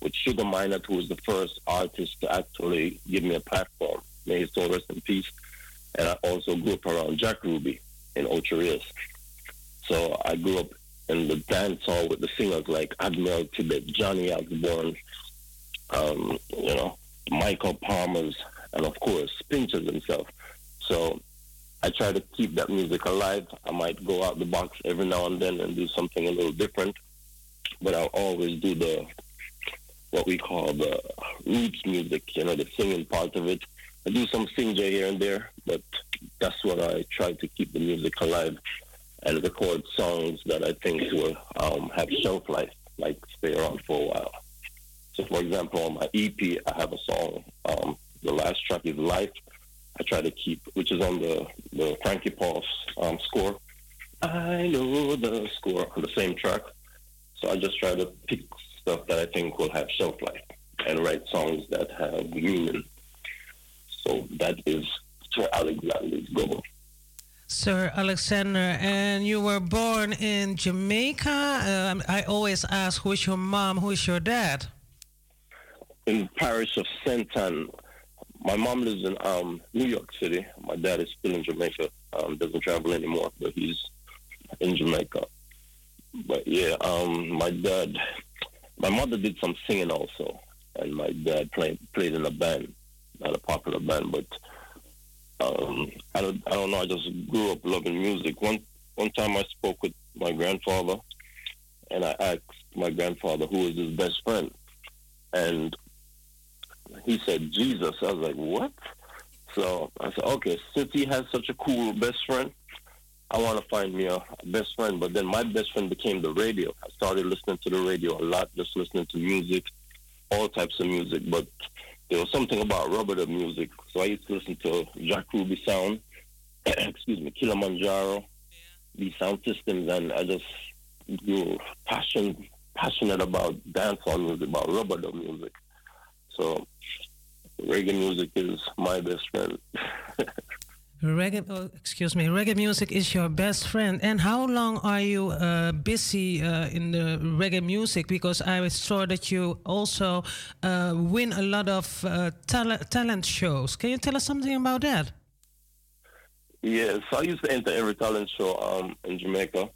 with Sugar Minott, who was the first artist to actually give me a platform. May his soul rest in peace. And I also grew up around Jack Ruby in Ocho Rios. So I grew up in the dance hall with the singers like Admiral Tibet, Johnny Osbourne, um, you know, Michael Palmer's, and of course, Pinchers himself. So I try to keep that music alive. I might go out the box every now and then and do something a little different, but I'll always do the what we call the roots music, you know, the singing part of it. I do some singjay here and there, but that's what I try to keep the music alive and record songs that I think will um, have shelf life, like stay around for a while. So, for example, on my EP, I have a song. Um, the last track is Life. I try to keep, which is on the, the Frankie Paul's um, score. I know the score on the same track. So I just try to pick stuff that I think will have shelf life and write songs that have meaning. So that is Sir Alexander's goal. Sir Alexander, and you were born in Jamaica. Um, I always ask, who is your mom, who is your dad? In parish of St. My mom lives in um, New York City. My dad is still in Jamaica. Um, doesn't travel anymore, but he's in Jamaica. But yeah, um, my dad, my mother did some singing also, and my dad played played in a band, not a popular band, but um, I don't I don't know. I just grew up loving music. One one time I spoke with my grandfather, and I asked my grandfather who was his best friend, and he said Jesus. I was like, what? So I said, okay, since he has such a cool best friend, I want to find me a, best friend. But then my best friend became the radio. I started listening to the radio a lot, just listening to music, all types of music. But there was something about rubber music. So I used to listen to Jack Ruby Sound, excuse me, Kilimanjaro, these sound systems, and I just grew passion, passionate about dancehall music, about rubber music. So reggae music is my best friend. Reggae, oh, excuse me, reggae music is your best friend. And how long are you uh, busy uh, in the reggae music? Because I saw that you also uh, win a lot of uh, talent, talent shows. Can you tell us something about that? Yes, I used to enter every talent show um, in Jamaica,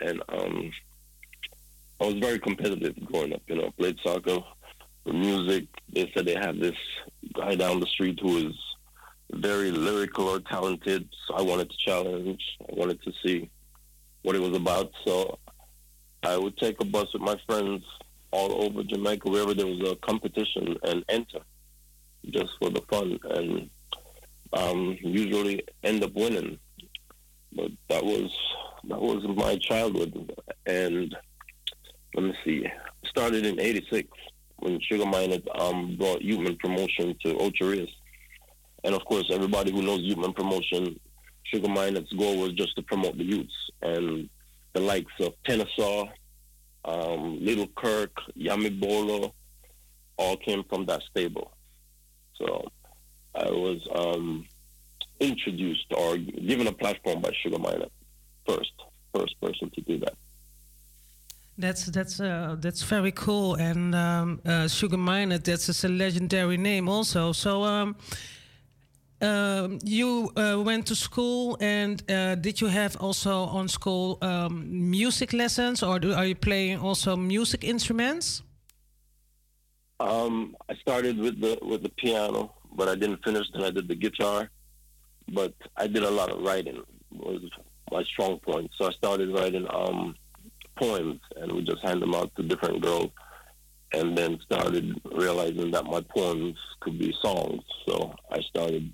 and um, I was very competitive growing up. You know, played soccer, music. They said they have this guy down the street who is very lyrical or talented. So I wanted to challenge. I wanted to see what it was about. So I would take a bus with my friends all over Jamaica, wherever there was a competition, and enter just for the fun, and um, usually end up winning. But that was that was my childhood, and let me see. Started in '86 when Sugar Minott um, brought Youthman Promotion to Ocho Rios and of course, everybody who knows Youthman Promotion, Sugar Minott's goal was just to promote the youths. And the likes of Tenor Saw, um, Little Kirk, Yami Bolo, all came from that stable. So I was um, introduced or given a platform by Sugar Minott first, first person to do that. That's that's uh, that's very cool, and um, uh, Sugar Minott, That's a legendary name, also. So, um, um, you uh, went to school, and uh, did you have also on school um, music lessons, or do, are you playing also music instruments? Um, I started with the with the piano, but I didn't finish. Then I did the guitar, but I did a lot of writing. Was my strong point. So I started writing um, poems, and we just hand them out to different girls and then started realizing that my poems could be songs. So I started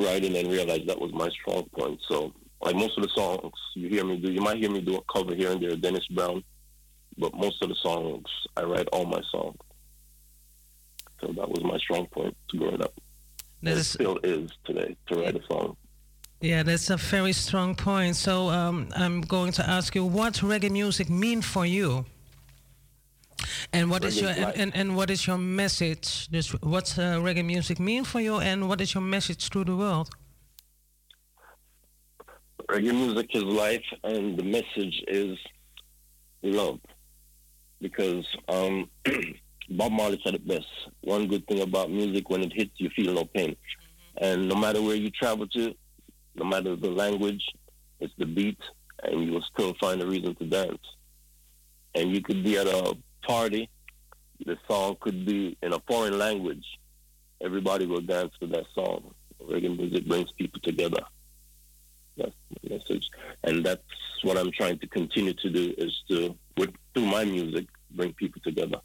writing and realized that was my strong point. So like most of the songs you hear me do, you might hear me do a cover here and there, Dennis Brown, but most of the songs I write all my songs. So that was my strong point to growing up. That is, still is today to write a song. Yeah, that's a very strong point. So um, I'm going to ask you, what reggae music mean for you? And what is Reggae your and, and, and what is your message? Just what's uh, reggae music mean for you, and what is your message to the world? Reggae music is life, and the message is love. Because um, Bob Marley said it best. One good thing about music, when it hits, you feel no pain. And no matter where you travel to, no matter the language, it's the beat, and you will still find a reason to dance. And you could be at a party, the song could be in a foreign language. Everybody will dance to that song. Reggae music brings people together. That's the message. And that's what I'm trying to continue to do is to, with, through my music, bring people together.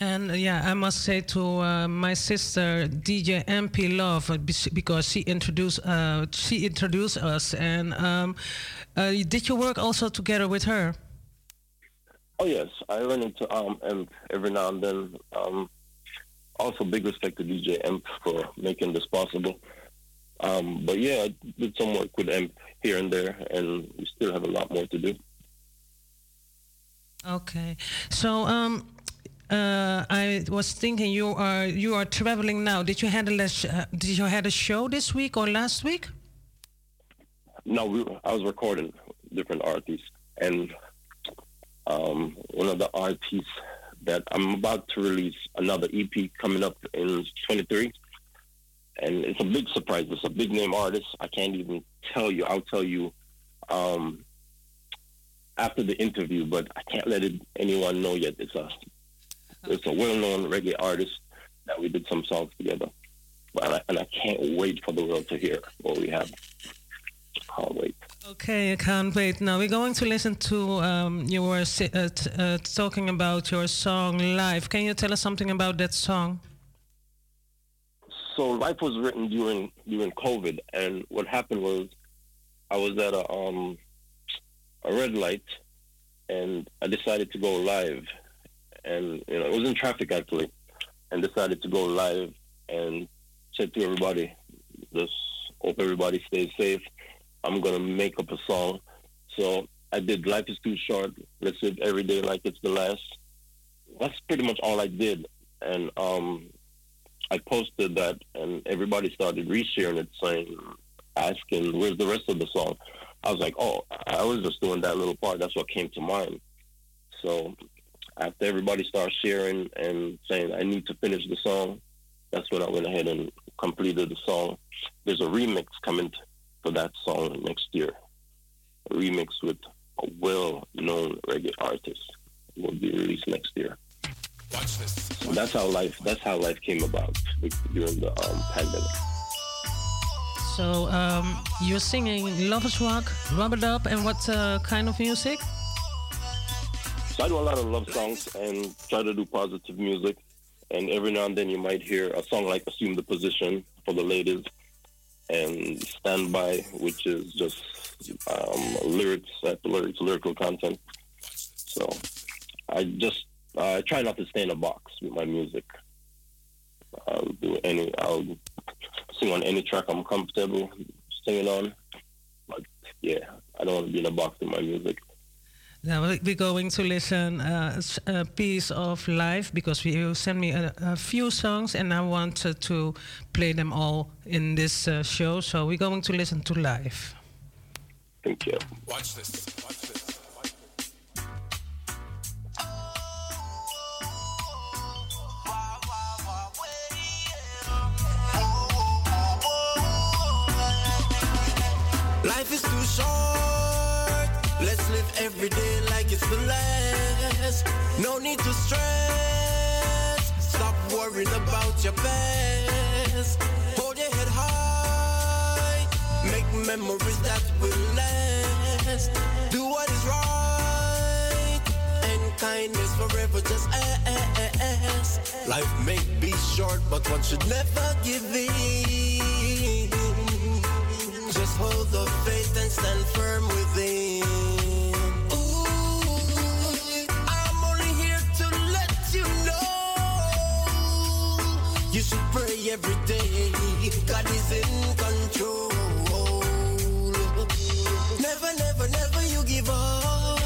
And uh, yeah, I must say to uh, my sister DJ MP Love uh, because she introduced uh, she introduced us. And um, uh, did you work also together with her? Oh yes, I run into um Emp every now and then. Um, also, big respect to DJ Emp for making this possible. Um, but yeah, I did some work with Emp here and there, and we still have a lot more to do. Okay, so um, uh, I was thinking you are you are traveling now. Did you handle a uh, did you had a show this week or last week? No, we, I was recording different artists, and um, one of the artists that I'm about to release another EP coming up in 23, and it's a big surprise. It's a big name artist. I can't even tell you. I'll tell you um, after the interview, but I can't let it, anyone know yet. It's a it's a well-known reggae artist that we did some songs together, but I, and I can't wait for the world to hear what we have. Can't wait. Okay, I can't wait. Now we're going to listen to um, you were uh, uh, talking about your song live. Can you tell us something about that song? so life was written during during COVID, and what happened was I was at a um a red light, and I decided to go live, and you know it was in traffic actually, and decided to go live and said to everybody, just hope everybody stays safe. I'm gonna make up a song, so I did "Life Is Too Short." Let's live every day like it's the last. That's pretty much all I did, and um, I posted that, and everybody started resharing it, saying, asking, "Where's the rest of the song?" I was like, "Oh, I was just doing that little part. That's what came to mind." So after everybody started sharing and saying, "I need to finish the song," that's when I went ahead and completed the song. There's a remix coming for that song next year. A remix with a well-known reggae artist will be released next year. Watch this. So that's how life. That's how life came about during the um, pandemic. So um, you're singing Lovers Rock, Rub It Up, and what uh, kind of music? So I do a lot of love songs and try to do positive music. And every now and then you might hear a song like "Assume the Position" for the ladies, and "Stand By," which is just um, lyrics, lyrics, lyrical content. So I just uh, try not to stay in a box with my music. I'll do any. I'll sing on any track I'm comfortable singing on. But yeah, I don't want to be in a box with my music. Now we- we're going to listen uh, s- a piece of live because you sent me a, a few songs and I wanted to play them all in this uh, show. So we're going to listen to live. Thank you. Watch this. Watch this. Life is too short. Let's live every day last. No need to stress. Stop worrying about your past. Hold your head high. Make memories that will last. Do what is right. And kindness forever just ask. Life may be short, but one should never give in. Just hold the faith and stand firm within. You should pray every day. God is in control. Never, never, never you give up.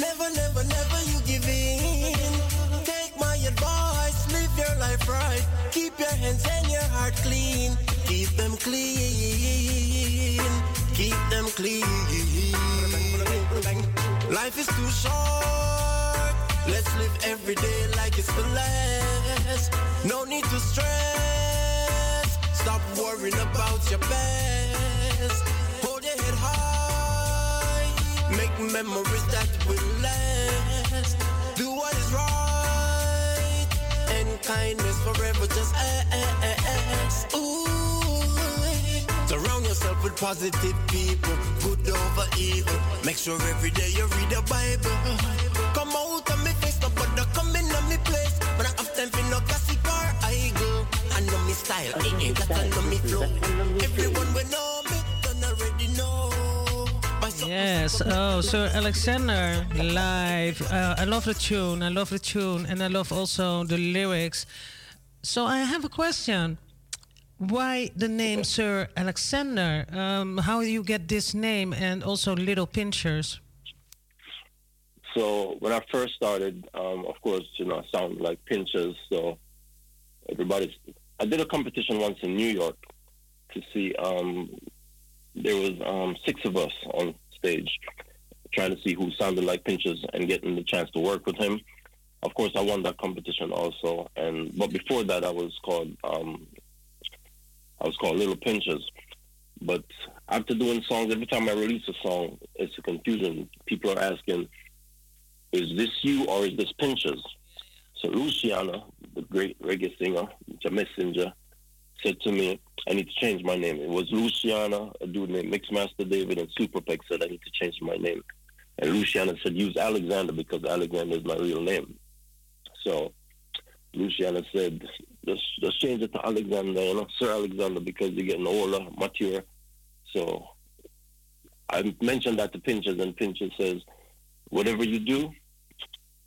Never, never, never you give in. Take my advice, live your life right. Keep your hands and your heart clean. Keep them clean. Keep them clean. Life is too short Let's live every day like it's the last. No need to stress. Stop worrying about your past. Hold your head high. Make memories that will last. Do what is right. And kindness forever just ask. Ooh. Surround yourself with positive people. Good over evil. Make sure every day you read the Bible. Style, eh, that I know me flow. Everyone will know me, don't already know. Yes. Oh, Sir Alexander live. Uh, I love the tune. I love the tune, and I love also the lyrics. So I have a question. Why the name Sir Alexander? Um, how you get this name, and also Little Pinchers? So when I first started, um, of course, you know, I sound like Pinchers. So everybody's. I did a competition once in New York to see. Um, there was um, six of us on stage trying to see who sounded like Pinchers and getting the chance to work with him. Of course, I won that competition also. And but before that, I was called. Um, I was called Little Pinchers. But after doing songs, every time I release a song, it's a confusion. People are asking, is this you or is this Pinchers? So Luciano, the great reggae singer, the messenger, said to me, I need to change my name. It was Luciano, a dude named Mixmaster David, and Superpeck said I need to change my name. And Luciano said, use Alexander because Alexander is my real name. So Luciano said, just change it to Alexander, you know, Sir Alexander, because you're getting older, mature. So I mentioned that to Pinchers, and Pinchers says, whatever you do,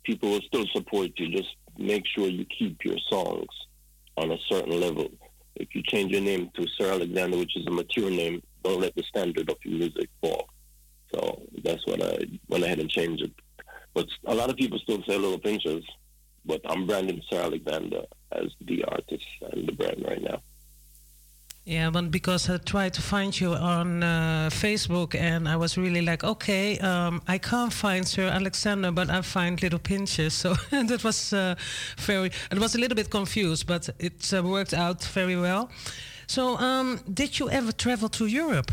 people will still support you. Just make sure you keep your songs on a certain level. If you change your name to Sir Alexander, which is a mature name, don't let the standard of your music fall. So that's what I went ahead and changed it. But a lot of people still say Little Pinchers, but I'm branding Sir Alexander as the artist and the brand right now. Yeah, but because I tried to find you on uh, Facebook and I was really like, okay, um, I can't find Sir Alexander, but I find Little Pinches. So that was uh, very, it was a little bit confused, but it uh, worked out very well. So, um, did you ever travel to Europe?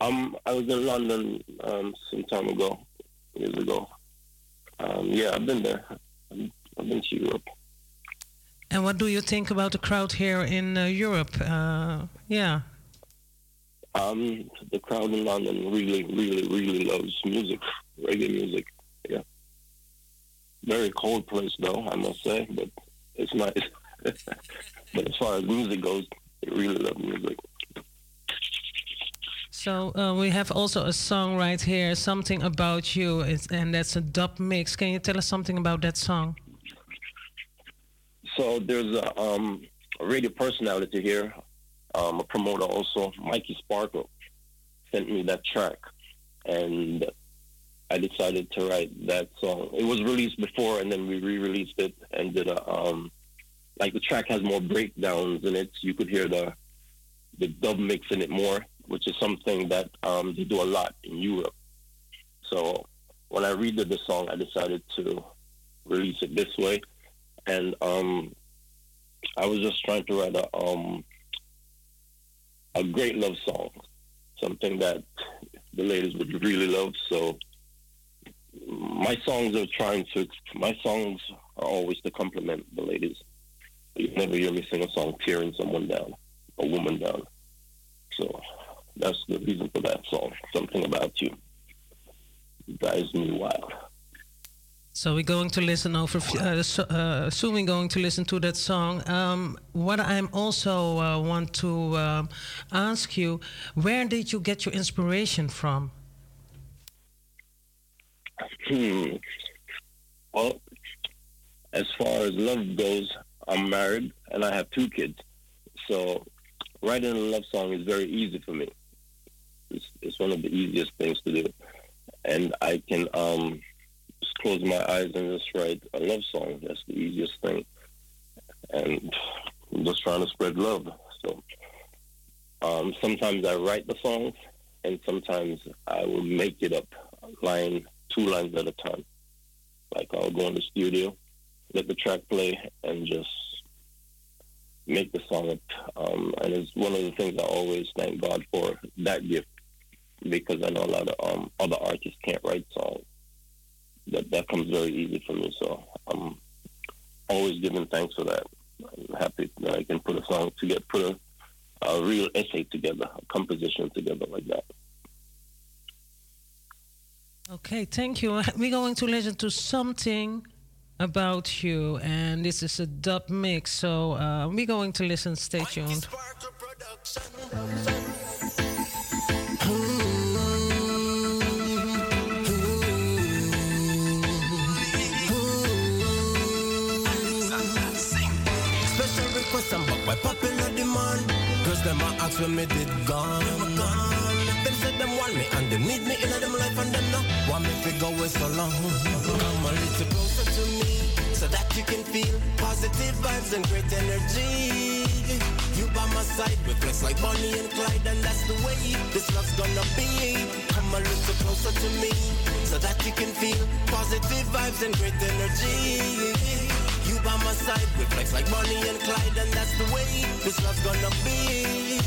Um, I was in London um, some time ago, years ago. Um, yeah, I've been there. I've been to Europe. And what do you think about the crowd here in uh, Europe? Uh, yeah. Um, the crowd in London really, really, really loves music, reggae music. Yeah. Very cold place though, I must say, but it's nice. but as far as music goes, they really love music. So uh, we have also a song right here, something about you, it's, and that's a dub mix. Can you tell us something about that song? So there's a, um, a radio personality here, um, a promoter also, Mikey Sparkle, sent me that track, and I decided to write that song. It was released before, and then we re-released it and did a um, like the track has more breakdowns in it. You could hear the the dub mix in it more, which is something that um, they do a lot in Europe. So when I redid the song, I decided to release it this way and um, I was just trying to write a um, a great love song, something that the ladies would really love. So my songs are trying to. My songs are always to compliment the ladies. You never hear me sing a song tearing someone down, a woman down. So that's the reason for that song. Something about you drives me wild. So we're going to listen over, uh, so, uh, we're going to listen to that song. Um, what I'm also uh, want to um, ask you, where did you get your inspiration from? Hmm. Well, as far as love goes, I'm married and I have two kids. So writing a love song is very easy for me. It's, it's one of the easiest things to do. And I can um, close my eyes and just write a love song. That's the easiest thing. and I'm just trying to spread love. So um, sometimes I write the songs, and sometimes I will make it up, line two lines at a time. Like I'll go in the studio, let the track play, and just make the song up. Um, and it's one of the things I always thank God for that gift because I know a lot of um, other artists can't write songs. That that comes very easy for me. So I'm always giving thanks for that. I'm happy that I can put a song together, put a, a real essay together, a composition together like that. Okay, thank you. We're going to listen to something about you, and this is a dub mix. So uh, we're going to listen. Stay tuned. By popular demand. Girls them a ask when me did gone. Them said them want me and they need me in them life and them no want me to go away so long. Come a little closer to me so that you can feel positive vibes and great energy. You by my side, we flex like Bonnie and Clyde, and that's the way this love's gonna be. Come a little closer to me so that you can feel positive vibes and great energy. By my side, we flex like Bonnie and Clyde, and that's the way this love's gonna be.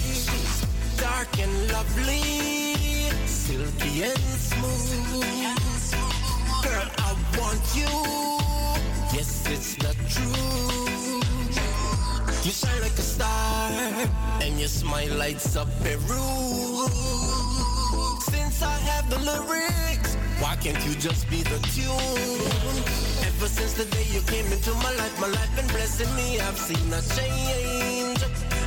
Dark and lovely, silky and smooth. Girl, I want you. Yes, it's the truth. You shine like a star, and your smile lights up Peru. Since I have the lyrics, why can't you just be the tune? Ever since the day you came into my life, my life been blessing me. I've seen a change.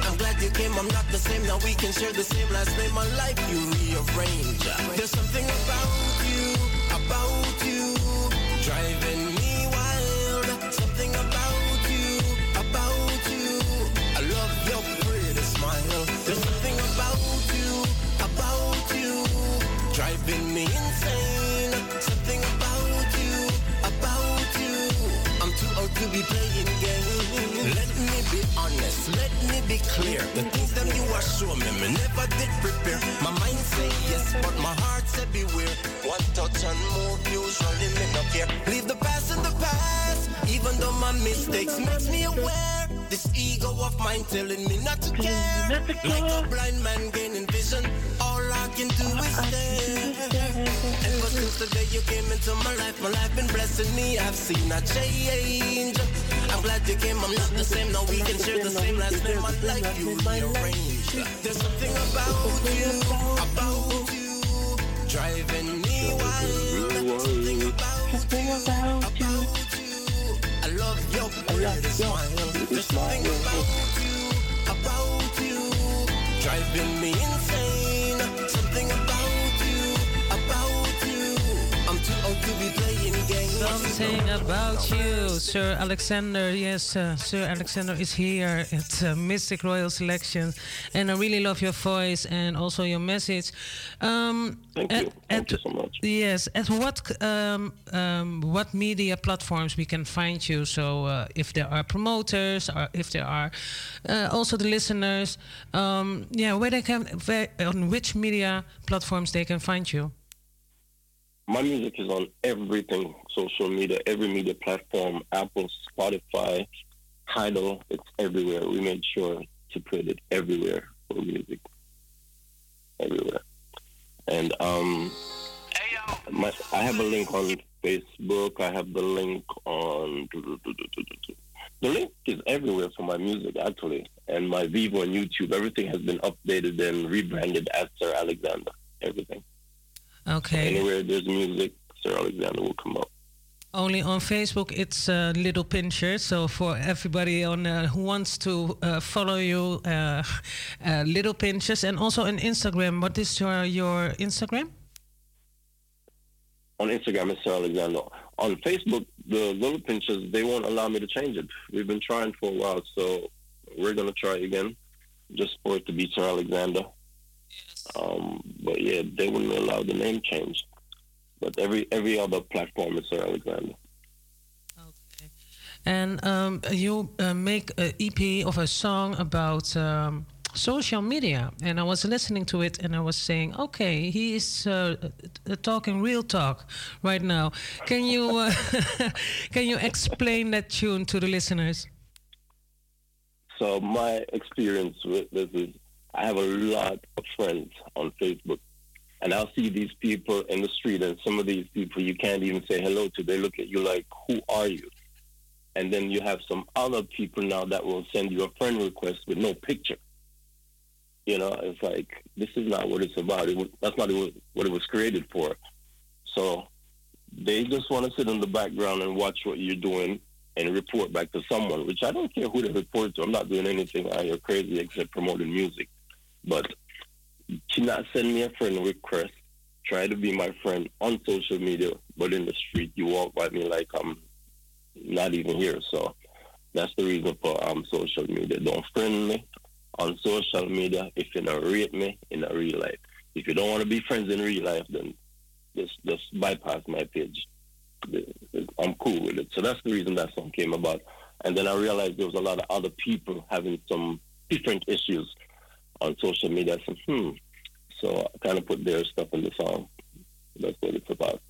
I'm glad you came, I'm not the same. Now we can share the same last name. My life you rearrange. There's something about you, about you, driving me wild. Something about you, about you. I love your pretty smile. There's something about you, about you, driving me insane. Honest, let me be clear. The things that you are showing me, me never did prepare. My mind say yes, but my heart said beware. One touch and move, usually me no care. Leave the past in the past, even though my mistakes makes me aware. This ego of mine telling me not to care. Like a blind man gaining vision, all I can do is stare. Ever since the day you came into my life, my life been blessing me. I've seen a change. I'm glad you came, I'm not the same. Now we can share the same last name. My life you rearranged. There's something about you, about you, driving me wild. Something about you, about you. I love your pretty smile. There's something about you, about you, driving me insane. Something about Something about you, Sir Alexander. Yes, uh, Sir Alexander is here at uh, Mistic Royal Selection, and I really love your voice and also your message. Um, Thank at, you. Thank at, you so much. Yes, at what um, um, what media platforms we can find you? So uh, if there are promoters or if there are uh, also the listeners, um, yeah, where they can, where, on which media platforms they can find you? My music is on everything, social media, every media platform, Apple, Spotify, Tidal, it's everywhere. We made sure to put it everywhere for music. Everywhere. And um my, I have a link on Facebook, I have the link on the link is everywhere for my music actually. And my Vevo and YouTube, everything has been updated and rebranded as Sir Alexander. Everything. Okay. Anywhere there's music, Sir Alexander will come up. Only on Facebook, it's uh, Little Pincher. So for everybody on uh, who wants to uh, follow you, uh, uh, Little Pinchers, and also on Instagram. What is your your Instagram? On Instagram, it's Sir Alexander. On Facebook, the Little Pinchers, they won't allow me to change it. We've been trying for a while, so we're going to try again, just for it to be Sir Alexander. Um, but yeah, they wouldn't allow the name change. But every every other platform is Sir Alexander. Okay. And um, you uh, make an EP of a song about um, social media. And I was listening to it and I was saying, okay, he is uh, uh, talking real talk right now. Can you, uh, can you explain that tune to the listeners? So my experience with this is I have a lot of friends on Facebook. And I'll see these people in the street, and some of these people you can't even say hello to. They look at you like, Who are you? And then you have some other people now that will send you a friend request with no picture. You know, it's like, this is not what it's about. It was, that's not what it was created for. So they just want to sit in the background and watch what you're doing and report back to someone, which I don't care who they report to. I'm not doing anything out here crazy except promoting music. But to not send me a friend request, try to be my friend on social media, but in the street you walk by me like I'm not even here. So that's the reason for um social media. Don't friend me on social media if you don't rate me in a real life. If you don't want to be friends in real life, then just just bypass my page. I'm cool with it. So that's the reason that song came about. And then I realized there was a lot of other people having some different issues on social media. Said, hmm. So I kind of put their stuff in the song. That's what it's about.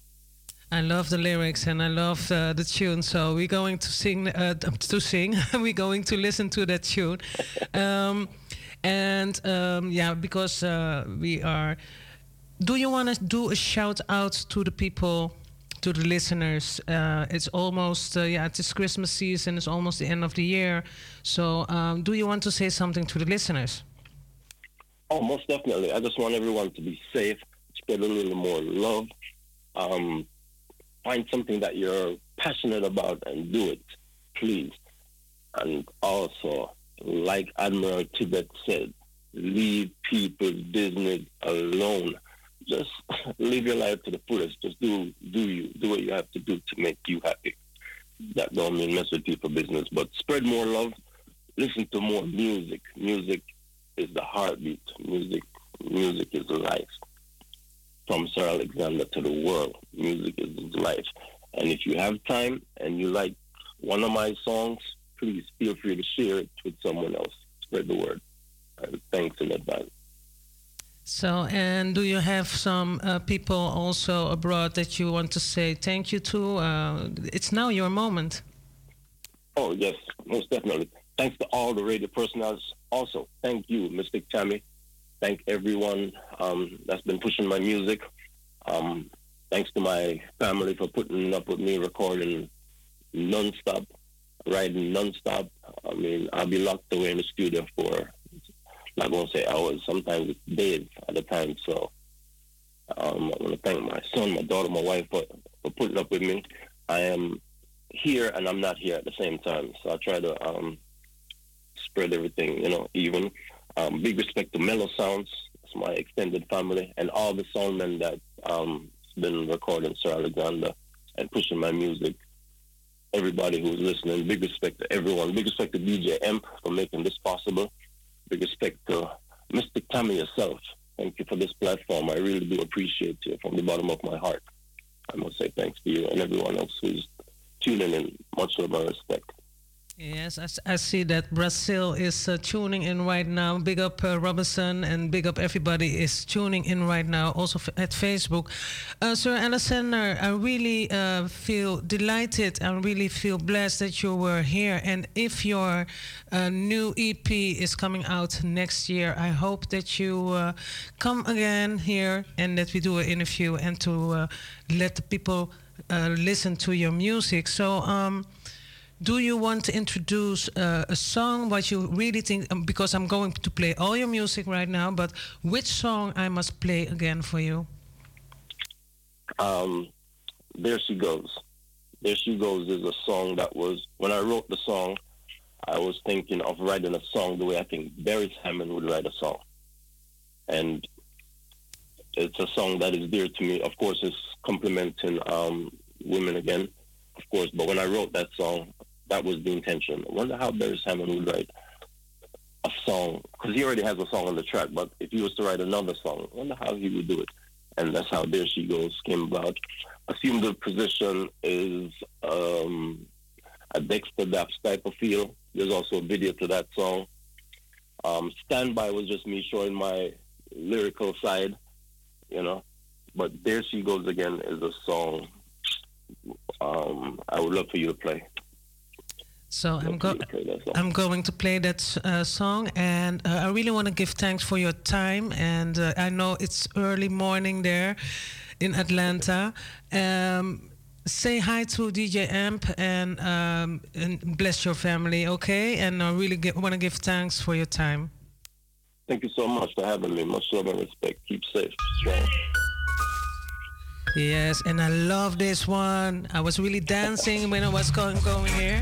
I love the lyrics and I love uh, the tune. So we're going to sing uh, to sing. we're going to listen to that tune, um, and um, yeah, because uh, we are. Do you want to do a shout out to the people to the listeners. Uh, it's almost uh, yeah, it's Christmas season. It's almost the end of the year. So, um, do you want to say something to the listeners? Oh, most definitely. I just want everyone to be safe. Spread a little more love. Um, find something that you're passionate about and do it, please. And also, like Admiral Tibet said, leave people's business alone just live your life to the fullest. Just do do you do what you have to do to make you happy. That don't mean mess with people business, but spread more love. Listen to more music. Music is the heartbeat. Music music is life. From Sir Alexander to the world, music is life. And if you have time and you like one of my songs, please feel free to share it with someone else. Spread the word. And thanks in advance. So, and do you have some uh, people also abroad that you want to say thank you to? Uh, it's now your moment. Oh, yes, most definitely. Thanks to all the radio personnel. Also, thank you, Mystic Tammy. Thank everyone um, that's been pushing my music. Um, thanks to my family for putting up with me recording non-stop, writing non-stop. I mean, I'll be locked away in the studio for not going to say hours, sometimes it's days at a time. So um, I want to thank my son, my daughter, my wife for, for putting up with me. I am here and I'm not here at the same time. So I try to um, spread everything, you know, even. Um, big respect to Mellow Sounds, it's my extended family, and all the songmen that um been recording Sir Alexander and pushing my music. Everybody who's listening, big respect to everyone. Big respect to DJ M for making this possible big respect to Mr. Tammy yourself. Thank you for this platform. I really do appreciate you from the bottom of my heart. I must say thanks to you and everyone else who's tuning in. Much love and respect. Yes, I, I, see that Brazil is uh, tuning in right now. Big up uh, Robinson and big up everybody is tuning in right now, also at Facebook. Uh, Sir Alexander, I really uh, feel delighted and really feel blessed that you were here. And if your uh, new EP is coming out next year, I hope that you uh, come again here and that we do an interview and to let the people listen to your music. So, um, do you want to introduce uh, a song what you really think um, because i'm going to play all your music right now but which song i must play again for you? Um, there she goes. There she goes is a song that was when i wrote the song i was thinking of writing a song the way i think Beres Hammond would write a song. And it's a song that is dear to me. Of course it's complimenting um, women again of course but when i wrote that song that was the intention. I wonder how Beres Hammond would write a song because he already has a song on the track. But if he was to write another song, I wonder how he would do it. And that's how There She Goes came about. Assume the position is um, a Dexta Daps type of feel. There's also a video to that song. Um, Standby was just me showing my lyrical side, you know. But There She Goes Again is a song um, I would love for you to play. So I'm go- I'm going to play that uh, song, and uh, I really want to give thanks for your time. And uh, I know it's early morning there in Atlanta. Um, say hi to DJ Amp and, um, and bless your family, okay? And I really want to give thanks for your time. Thank you so much for having me. Much love and respect. Keep safe, strong. Yes, and I love this one. I was really dancing when I was going going here.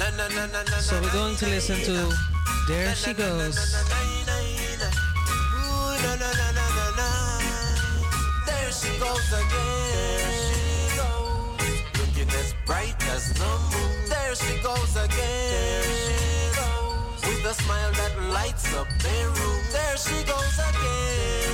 So we're going to listen to There She Goes. There she goes again. Looking as bright as the moon. There she goes again. With a smile that lights up their room. There she goes again.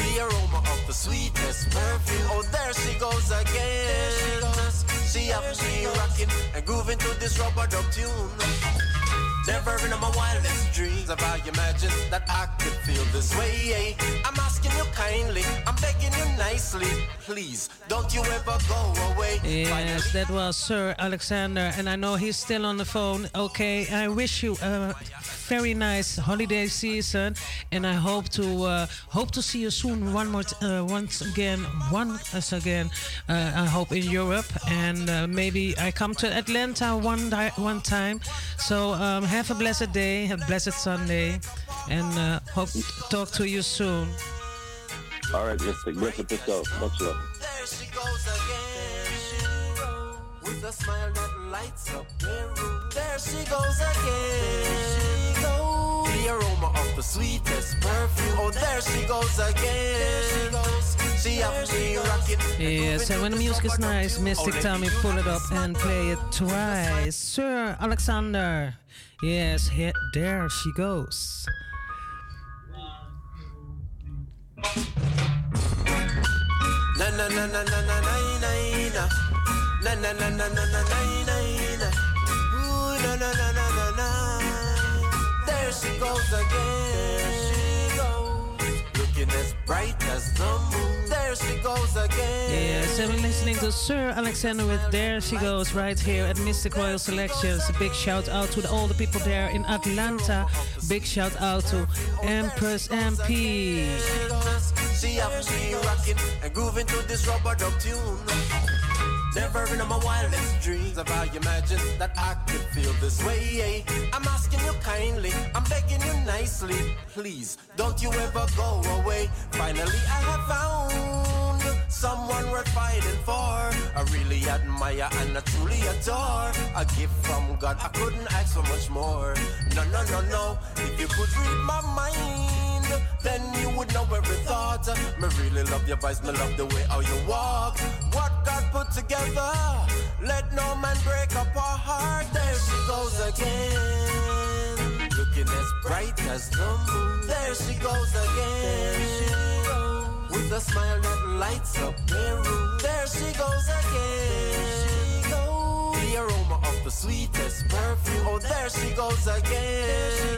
The aroma of the sweetest perfume. Oh, there she goes again. She up, she rocking and grooving to this rubber dub tune. Never in my wildest dreams have I imagined that I could feel this way. I'm asking you kindly, I'm begging you nicely, please don't you ever go away. Yes, that was Sir Alexander, and I know he's still on the phone. Okay, I wish you a very nice holiday season, and I hope to uh, hope to see you soon. One more, uh, once again, once again. Uh, I hope in Europe, and uh, maybe I come to Atlanta one di- one time. So um, have a blessed day, a blessed Sunday, and uh, hope to talk to you soon. All right, Mystic. Bless up yourself. Much love. There she goes again. With a smile that lights up their room. There she goes again. The aroma of the sweetest perfume. Oh, there she goes again. She up, she rocking. Yes, and when the music is nice, Mystic Tommy, pull it up and play it twice. Sir Alexander. Yes, here, there she goes. There she goes again she goes Looking as bright as the moon There she goes again Yes, and we're listening to Sir Alexander with There She Goes right here at Mistic Royal Selections. A big shout out to all the people there in Atlanta. Big shout out to Empress MP. She up, she rocking and grooving to this rubber dub tune. Never in my wildest dreams have I imagined that I could feel this way. I'm asking you kindly, I'm begging you nicely, please don't you ever go away. Finally, I have found someone worth fighting for. I really admire and I truly adore. A gift from God, I couldn't ask for much more. No, no, no, no. If you could read my mind, then you would know every thought. Me really love your voice, me love the way how you walk. What God put together, let no man break up our heart. There she goes again, looking as bright as the moon. There she goes again, with a smile that lights up their room. There she goes again. The aroma of the sweetest perfume. Oh, there she goes again. She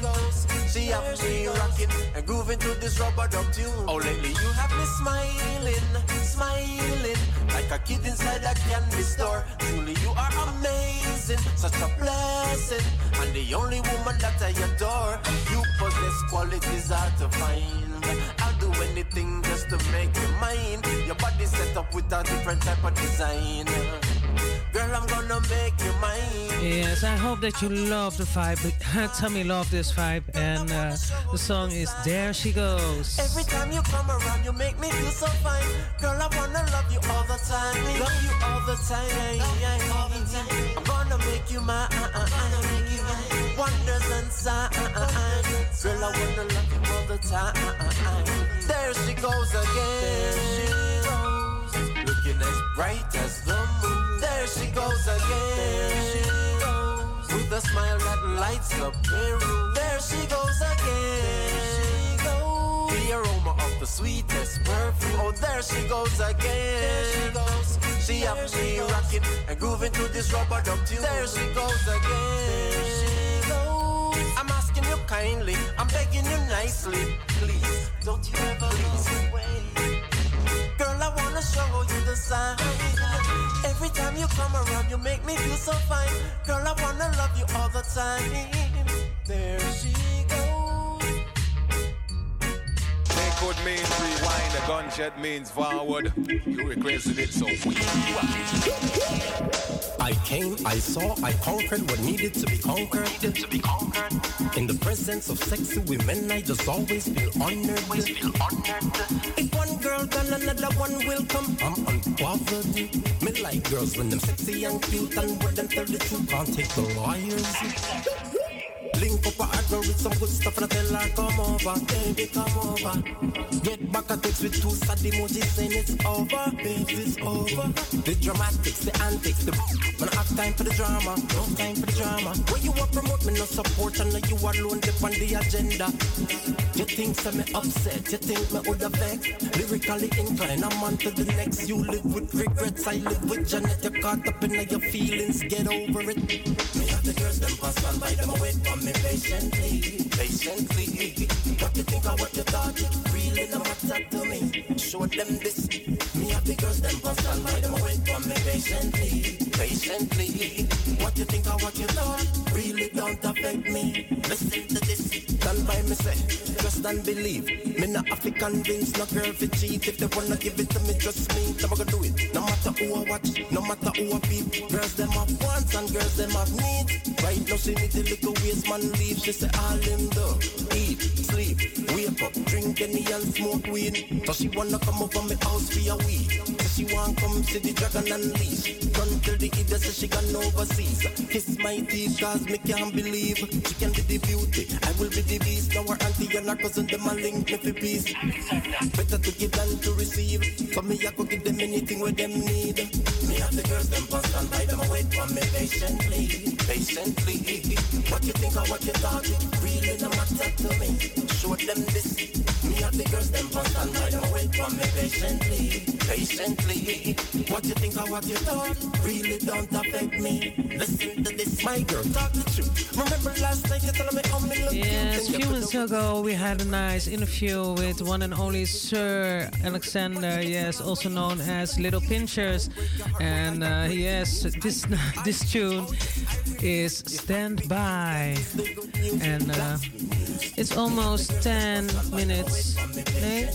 up, she rocking and grooving to this rubber dub tune. Oh, lately you have me smiling, smiling like a kid inside a candy store. Truly, you are amazing, such a blessing, and the only woman that I adore. You possess qualities hard to find. I'll do anything just to make you mine. Your body set up with a different type of design. Girl, I'm gonna make you mine. Yes, I hope that you love the vibe. Tell me love this vibe, and uh, the song is There She Goes. Every time you come around, you make me feel so fine. Girl, I wanna love you all the time. Love you all the time. I'm gonna make you mine. Wonders and signs. Girl, I wanna love you all the time. There she goes again. She goes, looking as bright as the moon. There she goes again. She goes, with a smile that lights up the room. There she goes again. The aroma of the sweetest perfume. Oh, there she goes again. There she goes. She have me rocking and grooving to this rubber dub tune. There she goes again. There she goes. I'm asking you kindly, I'm begging you nicely, please. Don't you ever please away. Girl, I wanna show you the sign. Every time you come around, you make me feel so fine. Girl, I wanna love you all the time. There she goes. They could mean rewind, the gunshot means forward. You requested it, so we I came, I saw, I conquered what needed to be conquered. Needed to be conquered. In the presence of sexy women, I just always feel honored. Always feel honored. If one girl gone, another one will come. I'm unbothered. Me like girls when them sexy and cute and with them tell the truth. Can't take the liars. Link up a girl with some good stuff and I tell her come over, baby come over. Get back a text with two sad emojis saying it's over, baby it's over. The dramatics, the antics, the man I have time for the drama, no time for the drama. When you want promote me no support and you alone dip on the agenda. You think so me upset, you think me woulda vex. Lyrically inclined, I'm on to the next. You live with regrets, I live with Janet. You're caught up in your feelings, get over it. Me have the girls them pass on by them away from me patiently, patiently. What you think of what you thought, really no matter to me. Show them this. Me the girls them pass on by them away from me patiently, patiently. What you think of what you thought, really don't affect me. Listen to this, stand by me say, trust and believe. Me not have to convince no girl to cheat. If they wanna give it to me, trust me, gonna do it. No matter who I watch, no matter who I beat. Girls them have wants and girls them have needs. Right now she need the little waist man leave. She say all him do, eat, sleep, wake up, drink any and smoke weed. So she wanna come over my house for a week. So she wanna come see the dragon unleash. Run till the idiot say she gone overseas. Kiss my teeth cause me can't believe she can be the beauty. I will be the beast. Now her auntie and her cousin them a link me for peace. Better to give than to receive. So me I go give them anything where them need. Me have the girls them pass and buy them away from me patiently, patiently. What you think of what you thought it really no matter to me. Show them this. Me have the girls them pass and buy them away from me patiently, patiently. What you think of what you thought really don't affect me. Listen to this, my girl, talk the truth. Remember last night you telling me how me look Yes, a few and minutes ago we had a nice interview with one and only Sir Alexander, yes, also known as Little Pinchers. And uh, yes, this this tune is Stand By. And uh, it's almost 10 minutes, eh?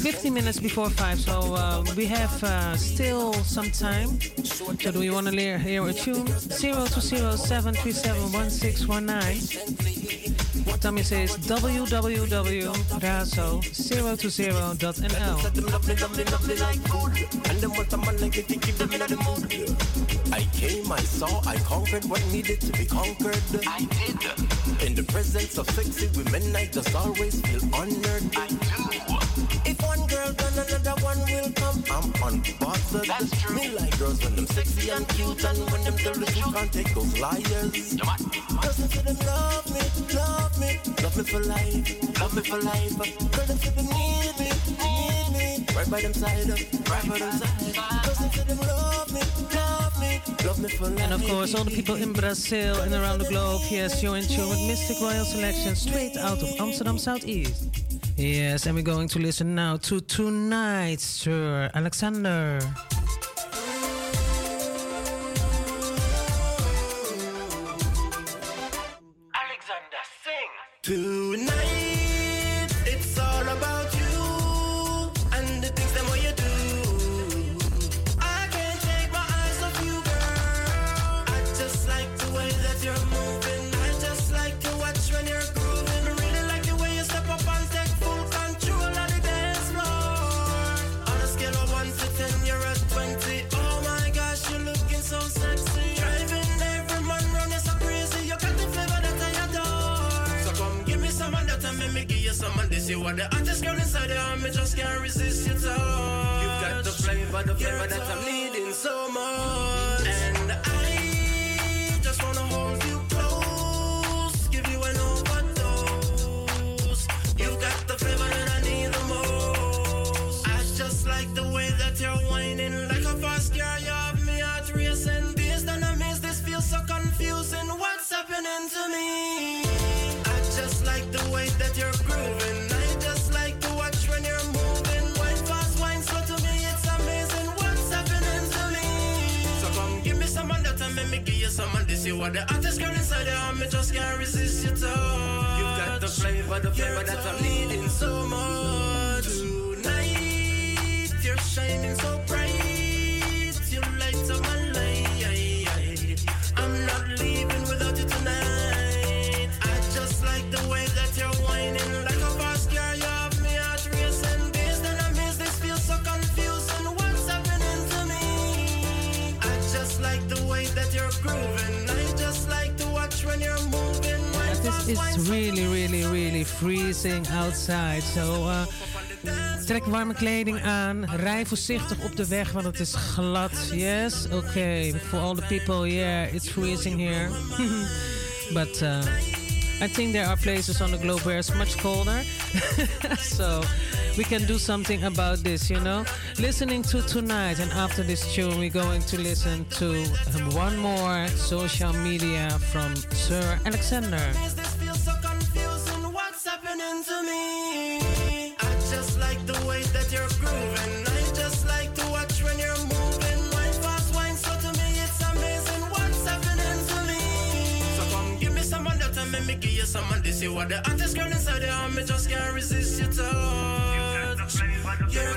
50 minutes before 5, so uh, we have uh, still some time. So do you want to hear, hear a tune? 0207371619. Tommy says www.razo020.nl. And them want a man like you to keep them in. I came, I saw, I conquered what needed to be conquered. I did. In the presence of sexy women, I just always feel honored. I do. If one girl gone, another one will come. I'm unbothered. That's true. Me like girls when them sexy and cute, and when them tell the truth, can't take those liars. Girls say them love me, love me, love me for life, love me for life. Girls them say them need me, need me, right by them side, right by them side. Girls them say them love me, love And of course, all the people in Brazil and around the globe, yes, you're in tune with Mistic Royal Selection straight out of Amsterdam Southeast. Yes, and we're going to listen now to Tonight, Sir Alexander. Alexander, sing. Tonight, You are the hottest girl inside and me just can't resist your touch. You've got the flavor, the flavor that I'm needing so much. And I just wanna hold you close, give you an overdose. You've got the flavor that I need the most. I just like the way that you're whining like a fast car, you have me heart racing. Based on a miss, this feels so confusing. What's happening to me? I just like the way that you're grooving. You are the hottest girl inside the arm, me just can't resist your touch. You got the flavor, the flavor that I'm needing so much. Tonight, you're shining so bright. It's really, really, really freezing outside. So, uh, trek warme kleding aan. Rij voorzichtig op de weg, want het is glad. Yes? Okay. For all the people, yeah, it's freezing here. but uh, I think there are places on the globe where it's much colder. so we can do something about this, you know? Listening to tonight, and after this tune, we're going to listen to one more social media from Sir Alexander. You are the hottest girl inside the arm, me just can't resist your touch. Your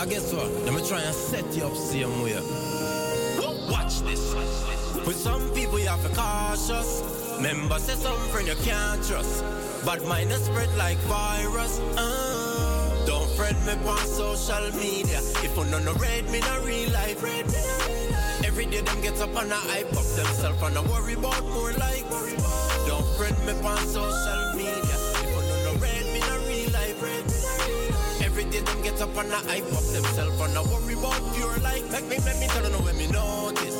Cause guess what? Let me try and set you up same way. Watch this. With some people you have to cautious. Remember say some friend you can't trust. But mine is spread like virus. Uh, don't friend me on social media. If you no read me no real life. Every day them get up and I hype up themselves and I worry about more like. Don't friend me on social media. Them get up and I hype up themselves and I worry about pure like. Make me, make me tell you when me notice.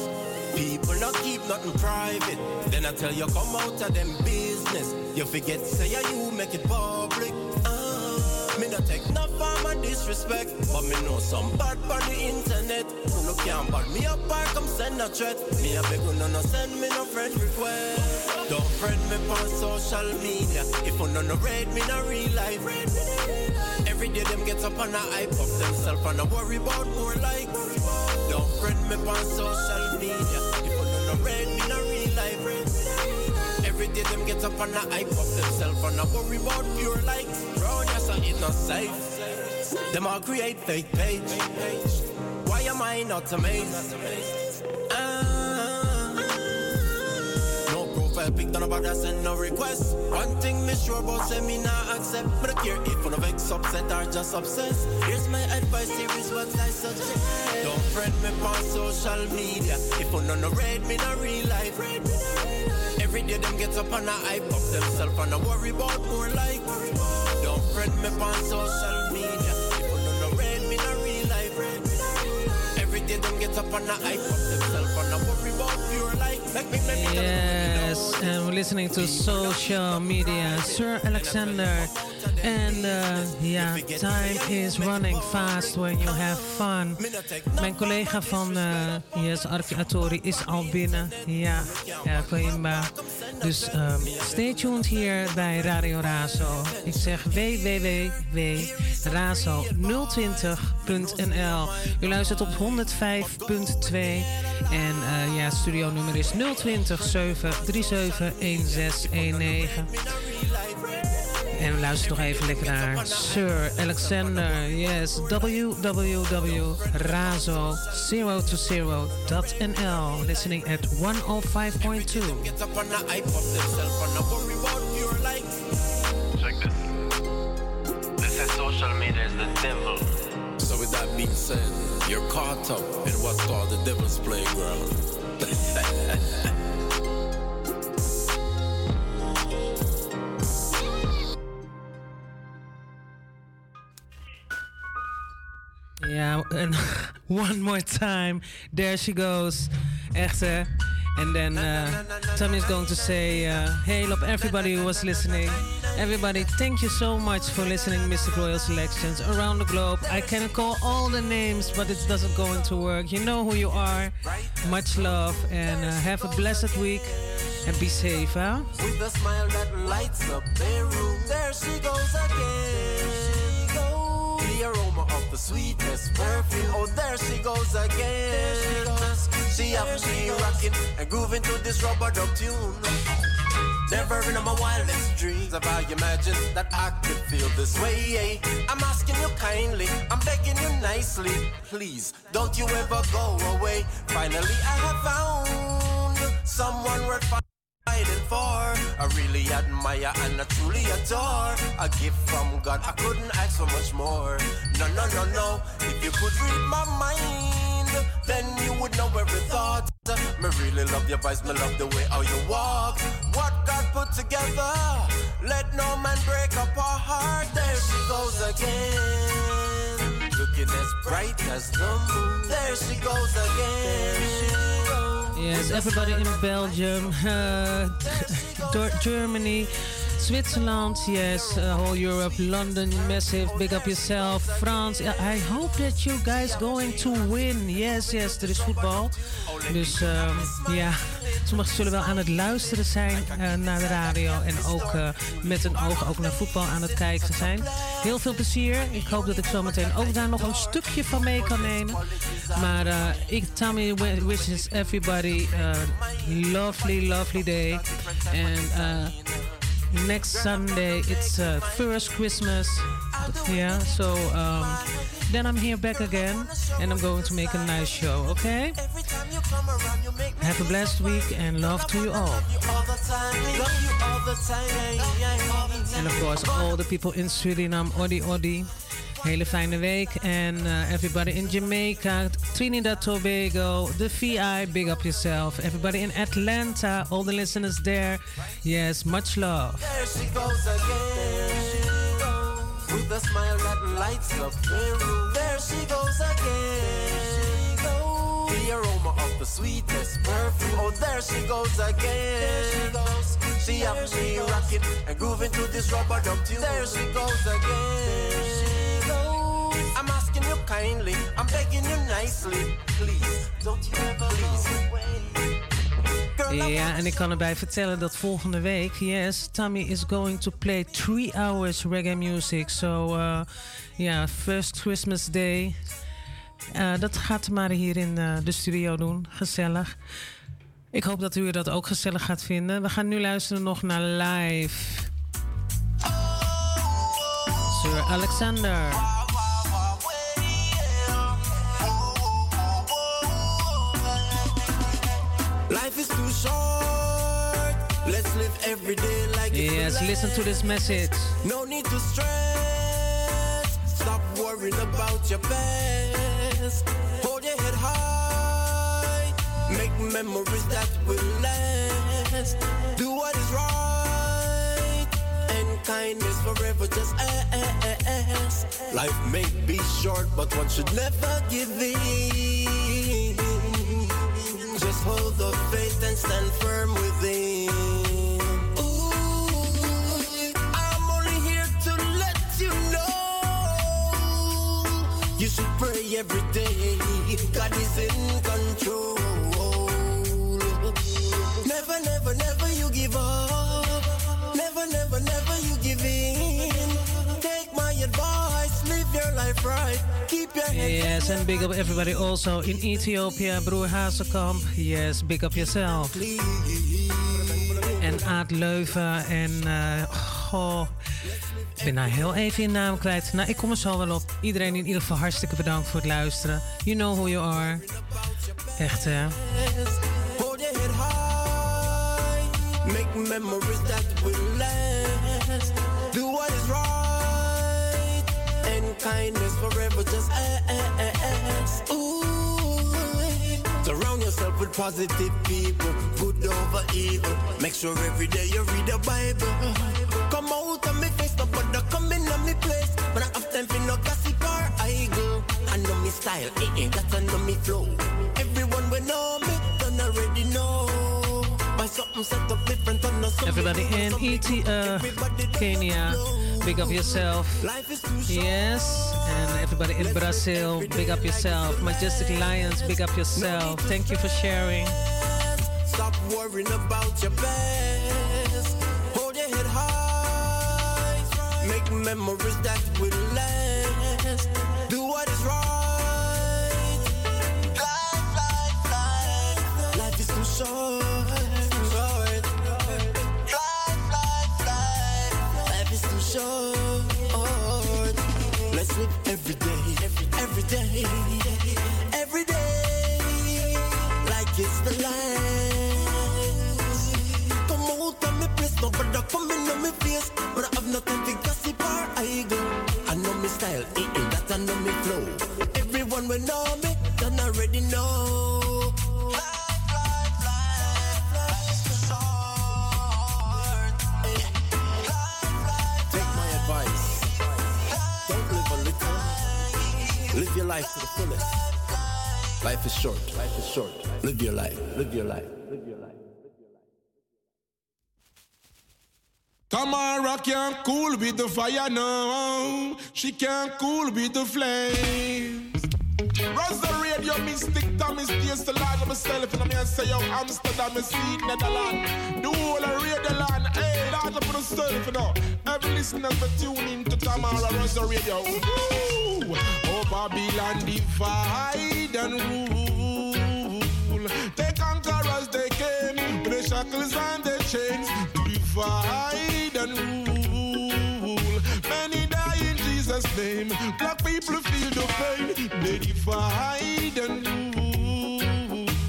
People not keep nothing private. Then I tell you come out of them business. You forget say yeah, you make it public. Uh, me not take no form of disrespect, but me know some bad on the internet. Who no can't bad me up come send a threat. Me a beg no no send me no friend request. Don't friend me on social media. If you no no read me no real life. Every day them get up and I hype up themselves and I worry about more like. Don't friend me on social media. If you no no read me no real life. Every day them get up and I hype up themselves and I worry about pure like. Bro, yes, I it not safe. Them all create fake page. Why am I not amazed? No profile pic, none about that send no request. One thing me sure about say me not accept. But I care if you no vex upset or just obsessed. Here's my advice, here is what I suggest. Don't friend me on social media. If you no no red, me no real life. red Every day them get up and I hype up themselves and I worry about more like. Don't friend me on social media. Get up and I hype up themselves and I worry about pure like. Make me, me Yes, and we're listening to social media. Sir Alexander. And uh, yeah, time is running fast when you have fun. Mijn collega van uh, Yes Archiatori is al binnen. Ja, ja Coimba. Dus um, stay tuned hier bij Radio Razo. Ik zeg www.razo020.nl. U luistert op 105.2. En uh, ja, studio nummer is 020 737 1619. En luister nog even lekker naar Sir Alexander. Yes, www.razo020.nl. Listening at 105.2. said, you're caught up in what's called the devil's playground. Yeah, and one more time. There she goes. Echt? And then uh, Tommy is going to say, uh, hey, love everybody who was listening. Everybody, thank you so much for listening, Mr. Royal Selections around the globe. I can call all the names, but it doesn't go into work. You know who you are. Much love and uh, have a blessed week and be safe, huh? With a smile that lights up their room, there she goes again. The aroma of the sweetest perfume. Oh, there she goes again. She up, she rocking and grooving to this rubber tune. Never in my wildest dreams have I imagined that I could feel this way. I'm asking you kindly, I'm begging you nicely, please don't you ever go away. Finally, I have found someone worth fighting for. I really admire and I truly adore. A gift from God, I couldn't ask for much more. No, no, no, no. If you could read my mind, then you would know every thought. Me really love your voice, me love the way how you walk. What God put together, let no man break up our heart. There she goes again, looking as bright as the moon. There she goes again. Yes, everybody in Belgium, uh, Germany, Switzerland, yes, uh, whole Europe, London, massive, big up yourself, France. I hope that you guys going to win. Yes, yes, er is voetbal. Dus ehm, ja, sommigen zullen wel aan het luisteren zijn eh, naar de radio en ook eh, met een oog ook naar voetbal aan het kijken zijn. Heel veel plezier. Ik hoop dat ik zo meteen ook daar nog een stukje van mee kan nemen. Maar uh, ik, Tommy wishes everybody a lovely, lovely day. Uh, next Sunday it's uh, first Christmas. Yeah, so um, then I'm here back again and I'm going to make a nice show, okay? Have a blessed week and love to you all. And of course, all the people in Suriname, Odi Odi. Hele fijne week. En uh, everybody in Jamaica, Trinidad Tobago, the VI, big up yourself. Everybody in Atlanta, all the listeners there. Yes, much love. There she goes again. With a smile that lights up the room. There she goes again. The aroma of the sweetest perfume. Oh, there she goes again. She goes. She up, she rocking and grooving to this rubber dub tune. There she goes again. I'm you kindly, I'm begging you nicely, please. Don't you ever please. Ja, en ik kan erbij vertellen dat volgende week, yes, Tommy is going to play three hours reggae music. So, uh, first Christmas Day. Uh, dat gaat maar hier in uh, de studio doen. Gezellig. Ik hoop dat u dat ook gezellig gaat vinden. We gaan nu luisteren nog naar live. Sir Alexander. Life is too short. Let's live every day like Yes, listen to this message. No need to stress. Stop worrying about your past. Hold your head high. Make memories that will last. Do what is right. And kindness forever just ask. Life may be short, but one should never give in. Hold the faith and stand firm within. Ooh, I'm only here to let you know you should pray every day. God is in control. Never, never, never you give up. Yes, and big up everybody also in Ethiopia, Broer Hazekamp. Yes, big up yourself. En Aad Leuven en uh, goh, Ik ben nou heel even je naam kwijt. Nou, ik kom er zo wel op. Iedereen in ieder geval hartstikke bedankt voor het luisteren. You know who you are. Echt, hè? Hold your head high. Make memories that will last. Do what is right. Kindness forever just ask. Ooh. Surround yourself with positive people. Good over evil. Make sure every day you read the Bible. Come out of me face, no bother come in on me place. But I have time for no gossip or idle. I know me style, eh, eh, that I know me flow. Everyone will know me, don't already know. Everybody in ET, Kenya, big up yourself. Yes, and everybody in Brazil, big up yourself. Majestic Lions, big up yourself. Thank you for sharing. Stop worrying about your. Hold your head high. Make memories that will last. Do what is right. Life, life, life. Life is too short. Every day, like it's the last. Come me me face, but I have nothing to gossip I go. I know me style, that I know me flow. Everyone will know me, done already know. Life to the fullest. Life is short. Life is short. Live your life. Live your life. Live your life. Tamara can't cool with the fire now. She can't cool with the flames. Rose the radio, mystic Thomas, the large of myself, and I'm here say, yo, Amsterdam, I see Netherlands. The whole of radio land, hey, large up myself, you know. Every listener for tuning to Tamara Rose the radio. Ooh, oh, Babylon divide and rule. They conquer us, they came with the shackles and the chains. Divide and rule. Name. Black people feel the pain. They divide and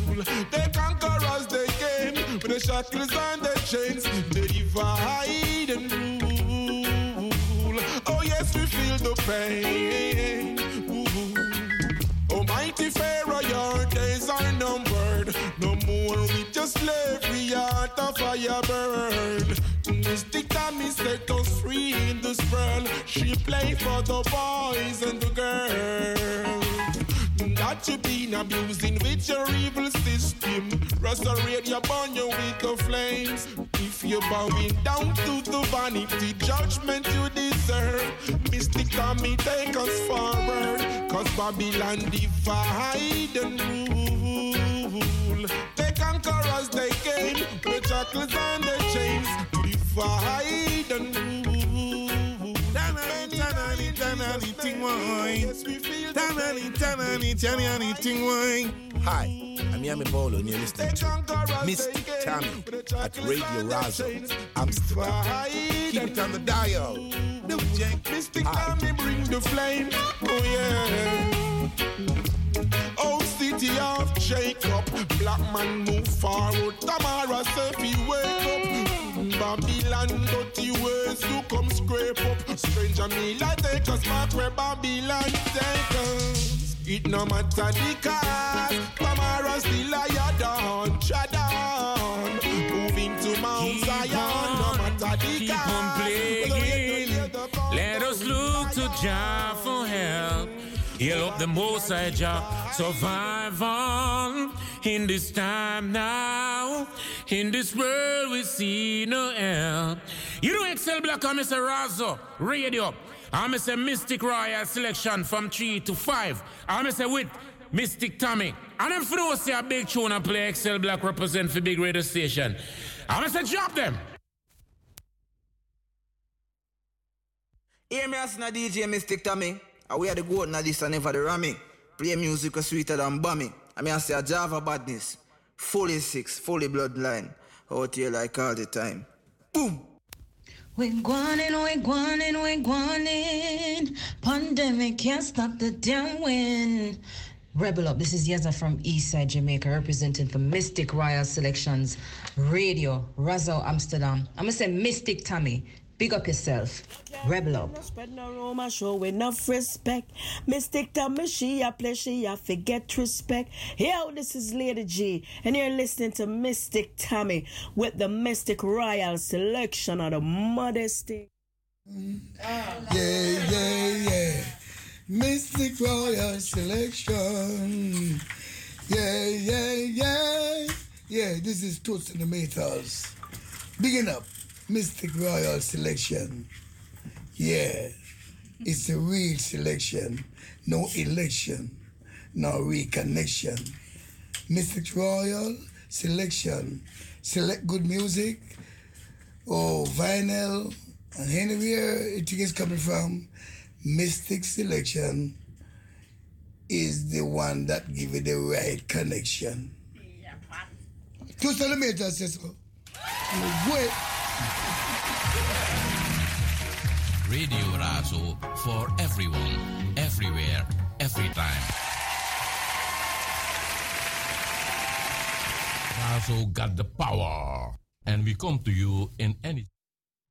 rule. They conquer us, they came with the shackles and the chains. They divide and rule. Oh, yes, we feel the pain. She play for the boys and the girls. Not you been abusing with your evil system. Resurrect your burn you with the flames. If you're bowing down to the vanity judgment you deserve, Mystic Tommy take us forward. Cause Babylon divide and rule. They conquer us, they came with shackles and the chains. Divide and rule. Tanani, ting wine. Tanani, tanani, tanani, ting wine. Hi, I'm Yami Bolo, and you're listening to Miss Tammy at Radio Razo, Amsterdam. Keep it on the dial. Jack. Mystic Tommy bring the flame. Oh yeah. Oh city of Jacob, black man move forward. Tamara he wake up. Babylon dirty to come scrape up. Stranger me like take us back where Babylon take us. It no matter the cost. Tamara still a yadon, chadon. Moving to Mount Zion, no matter the keep on cost. playing. Let us look to Jah for help. Heal up the most High Jah. Survive on in this time now. In this world we see no help. You know Excel Black and Mr. Razo, radio. I'm Mr. Mistic Royal selection from 3 to 5. I'm Mr. with Mystic Tommy. And you know say a big tune and play Excel Black represent for big radio station. I'm Mr. Drop them. Hear me as DJ Mystic Tommy. And we are the goat na this and never the rammy. Play music sweeter than bummy. I mean I say a badness. Fully six, fully bloodline. Out here like all the time. Boom! We're guanin, we're guanin, we're guanin. Pandemic can't stop the damn wind. Rebel up. This is Yeza from Eastside Jamaica, representing for Mistic Royal Selections Radio, Razo Amsterdam. I'm gonna say Mystic Tommy. Big up yourself. Rebel up. Spread no rumor, show enough respect. Mystic Tommy, she a play, she a forget respect. Yo, this is Lady G, and you're listening to Mystic Tommy with the Mistic Royal Selection of the modesty. Yeah, yeah, yeah. Mistic Royal Selection. Yeah, yeah, yeah. Yeah, this is Toots and the. Bigging up Mistic Royal Selection. Yeah, it's a real selection. No election, no reconnection. Mistic Royal Selection. Select good music. Oh, vinyl. And anywhere it is coming from, Mystic Selection is the one that give you the right connection. Two centimeters, so. Wait. Radio Razo for everyone, everywhere, every time. Razo got the power, and we come to you in any.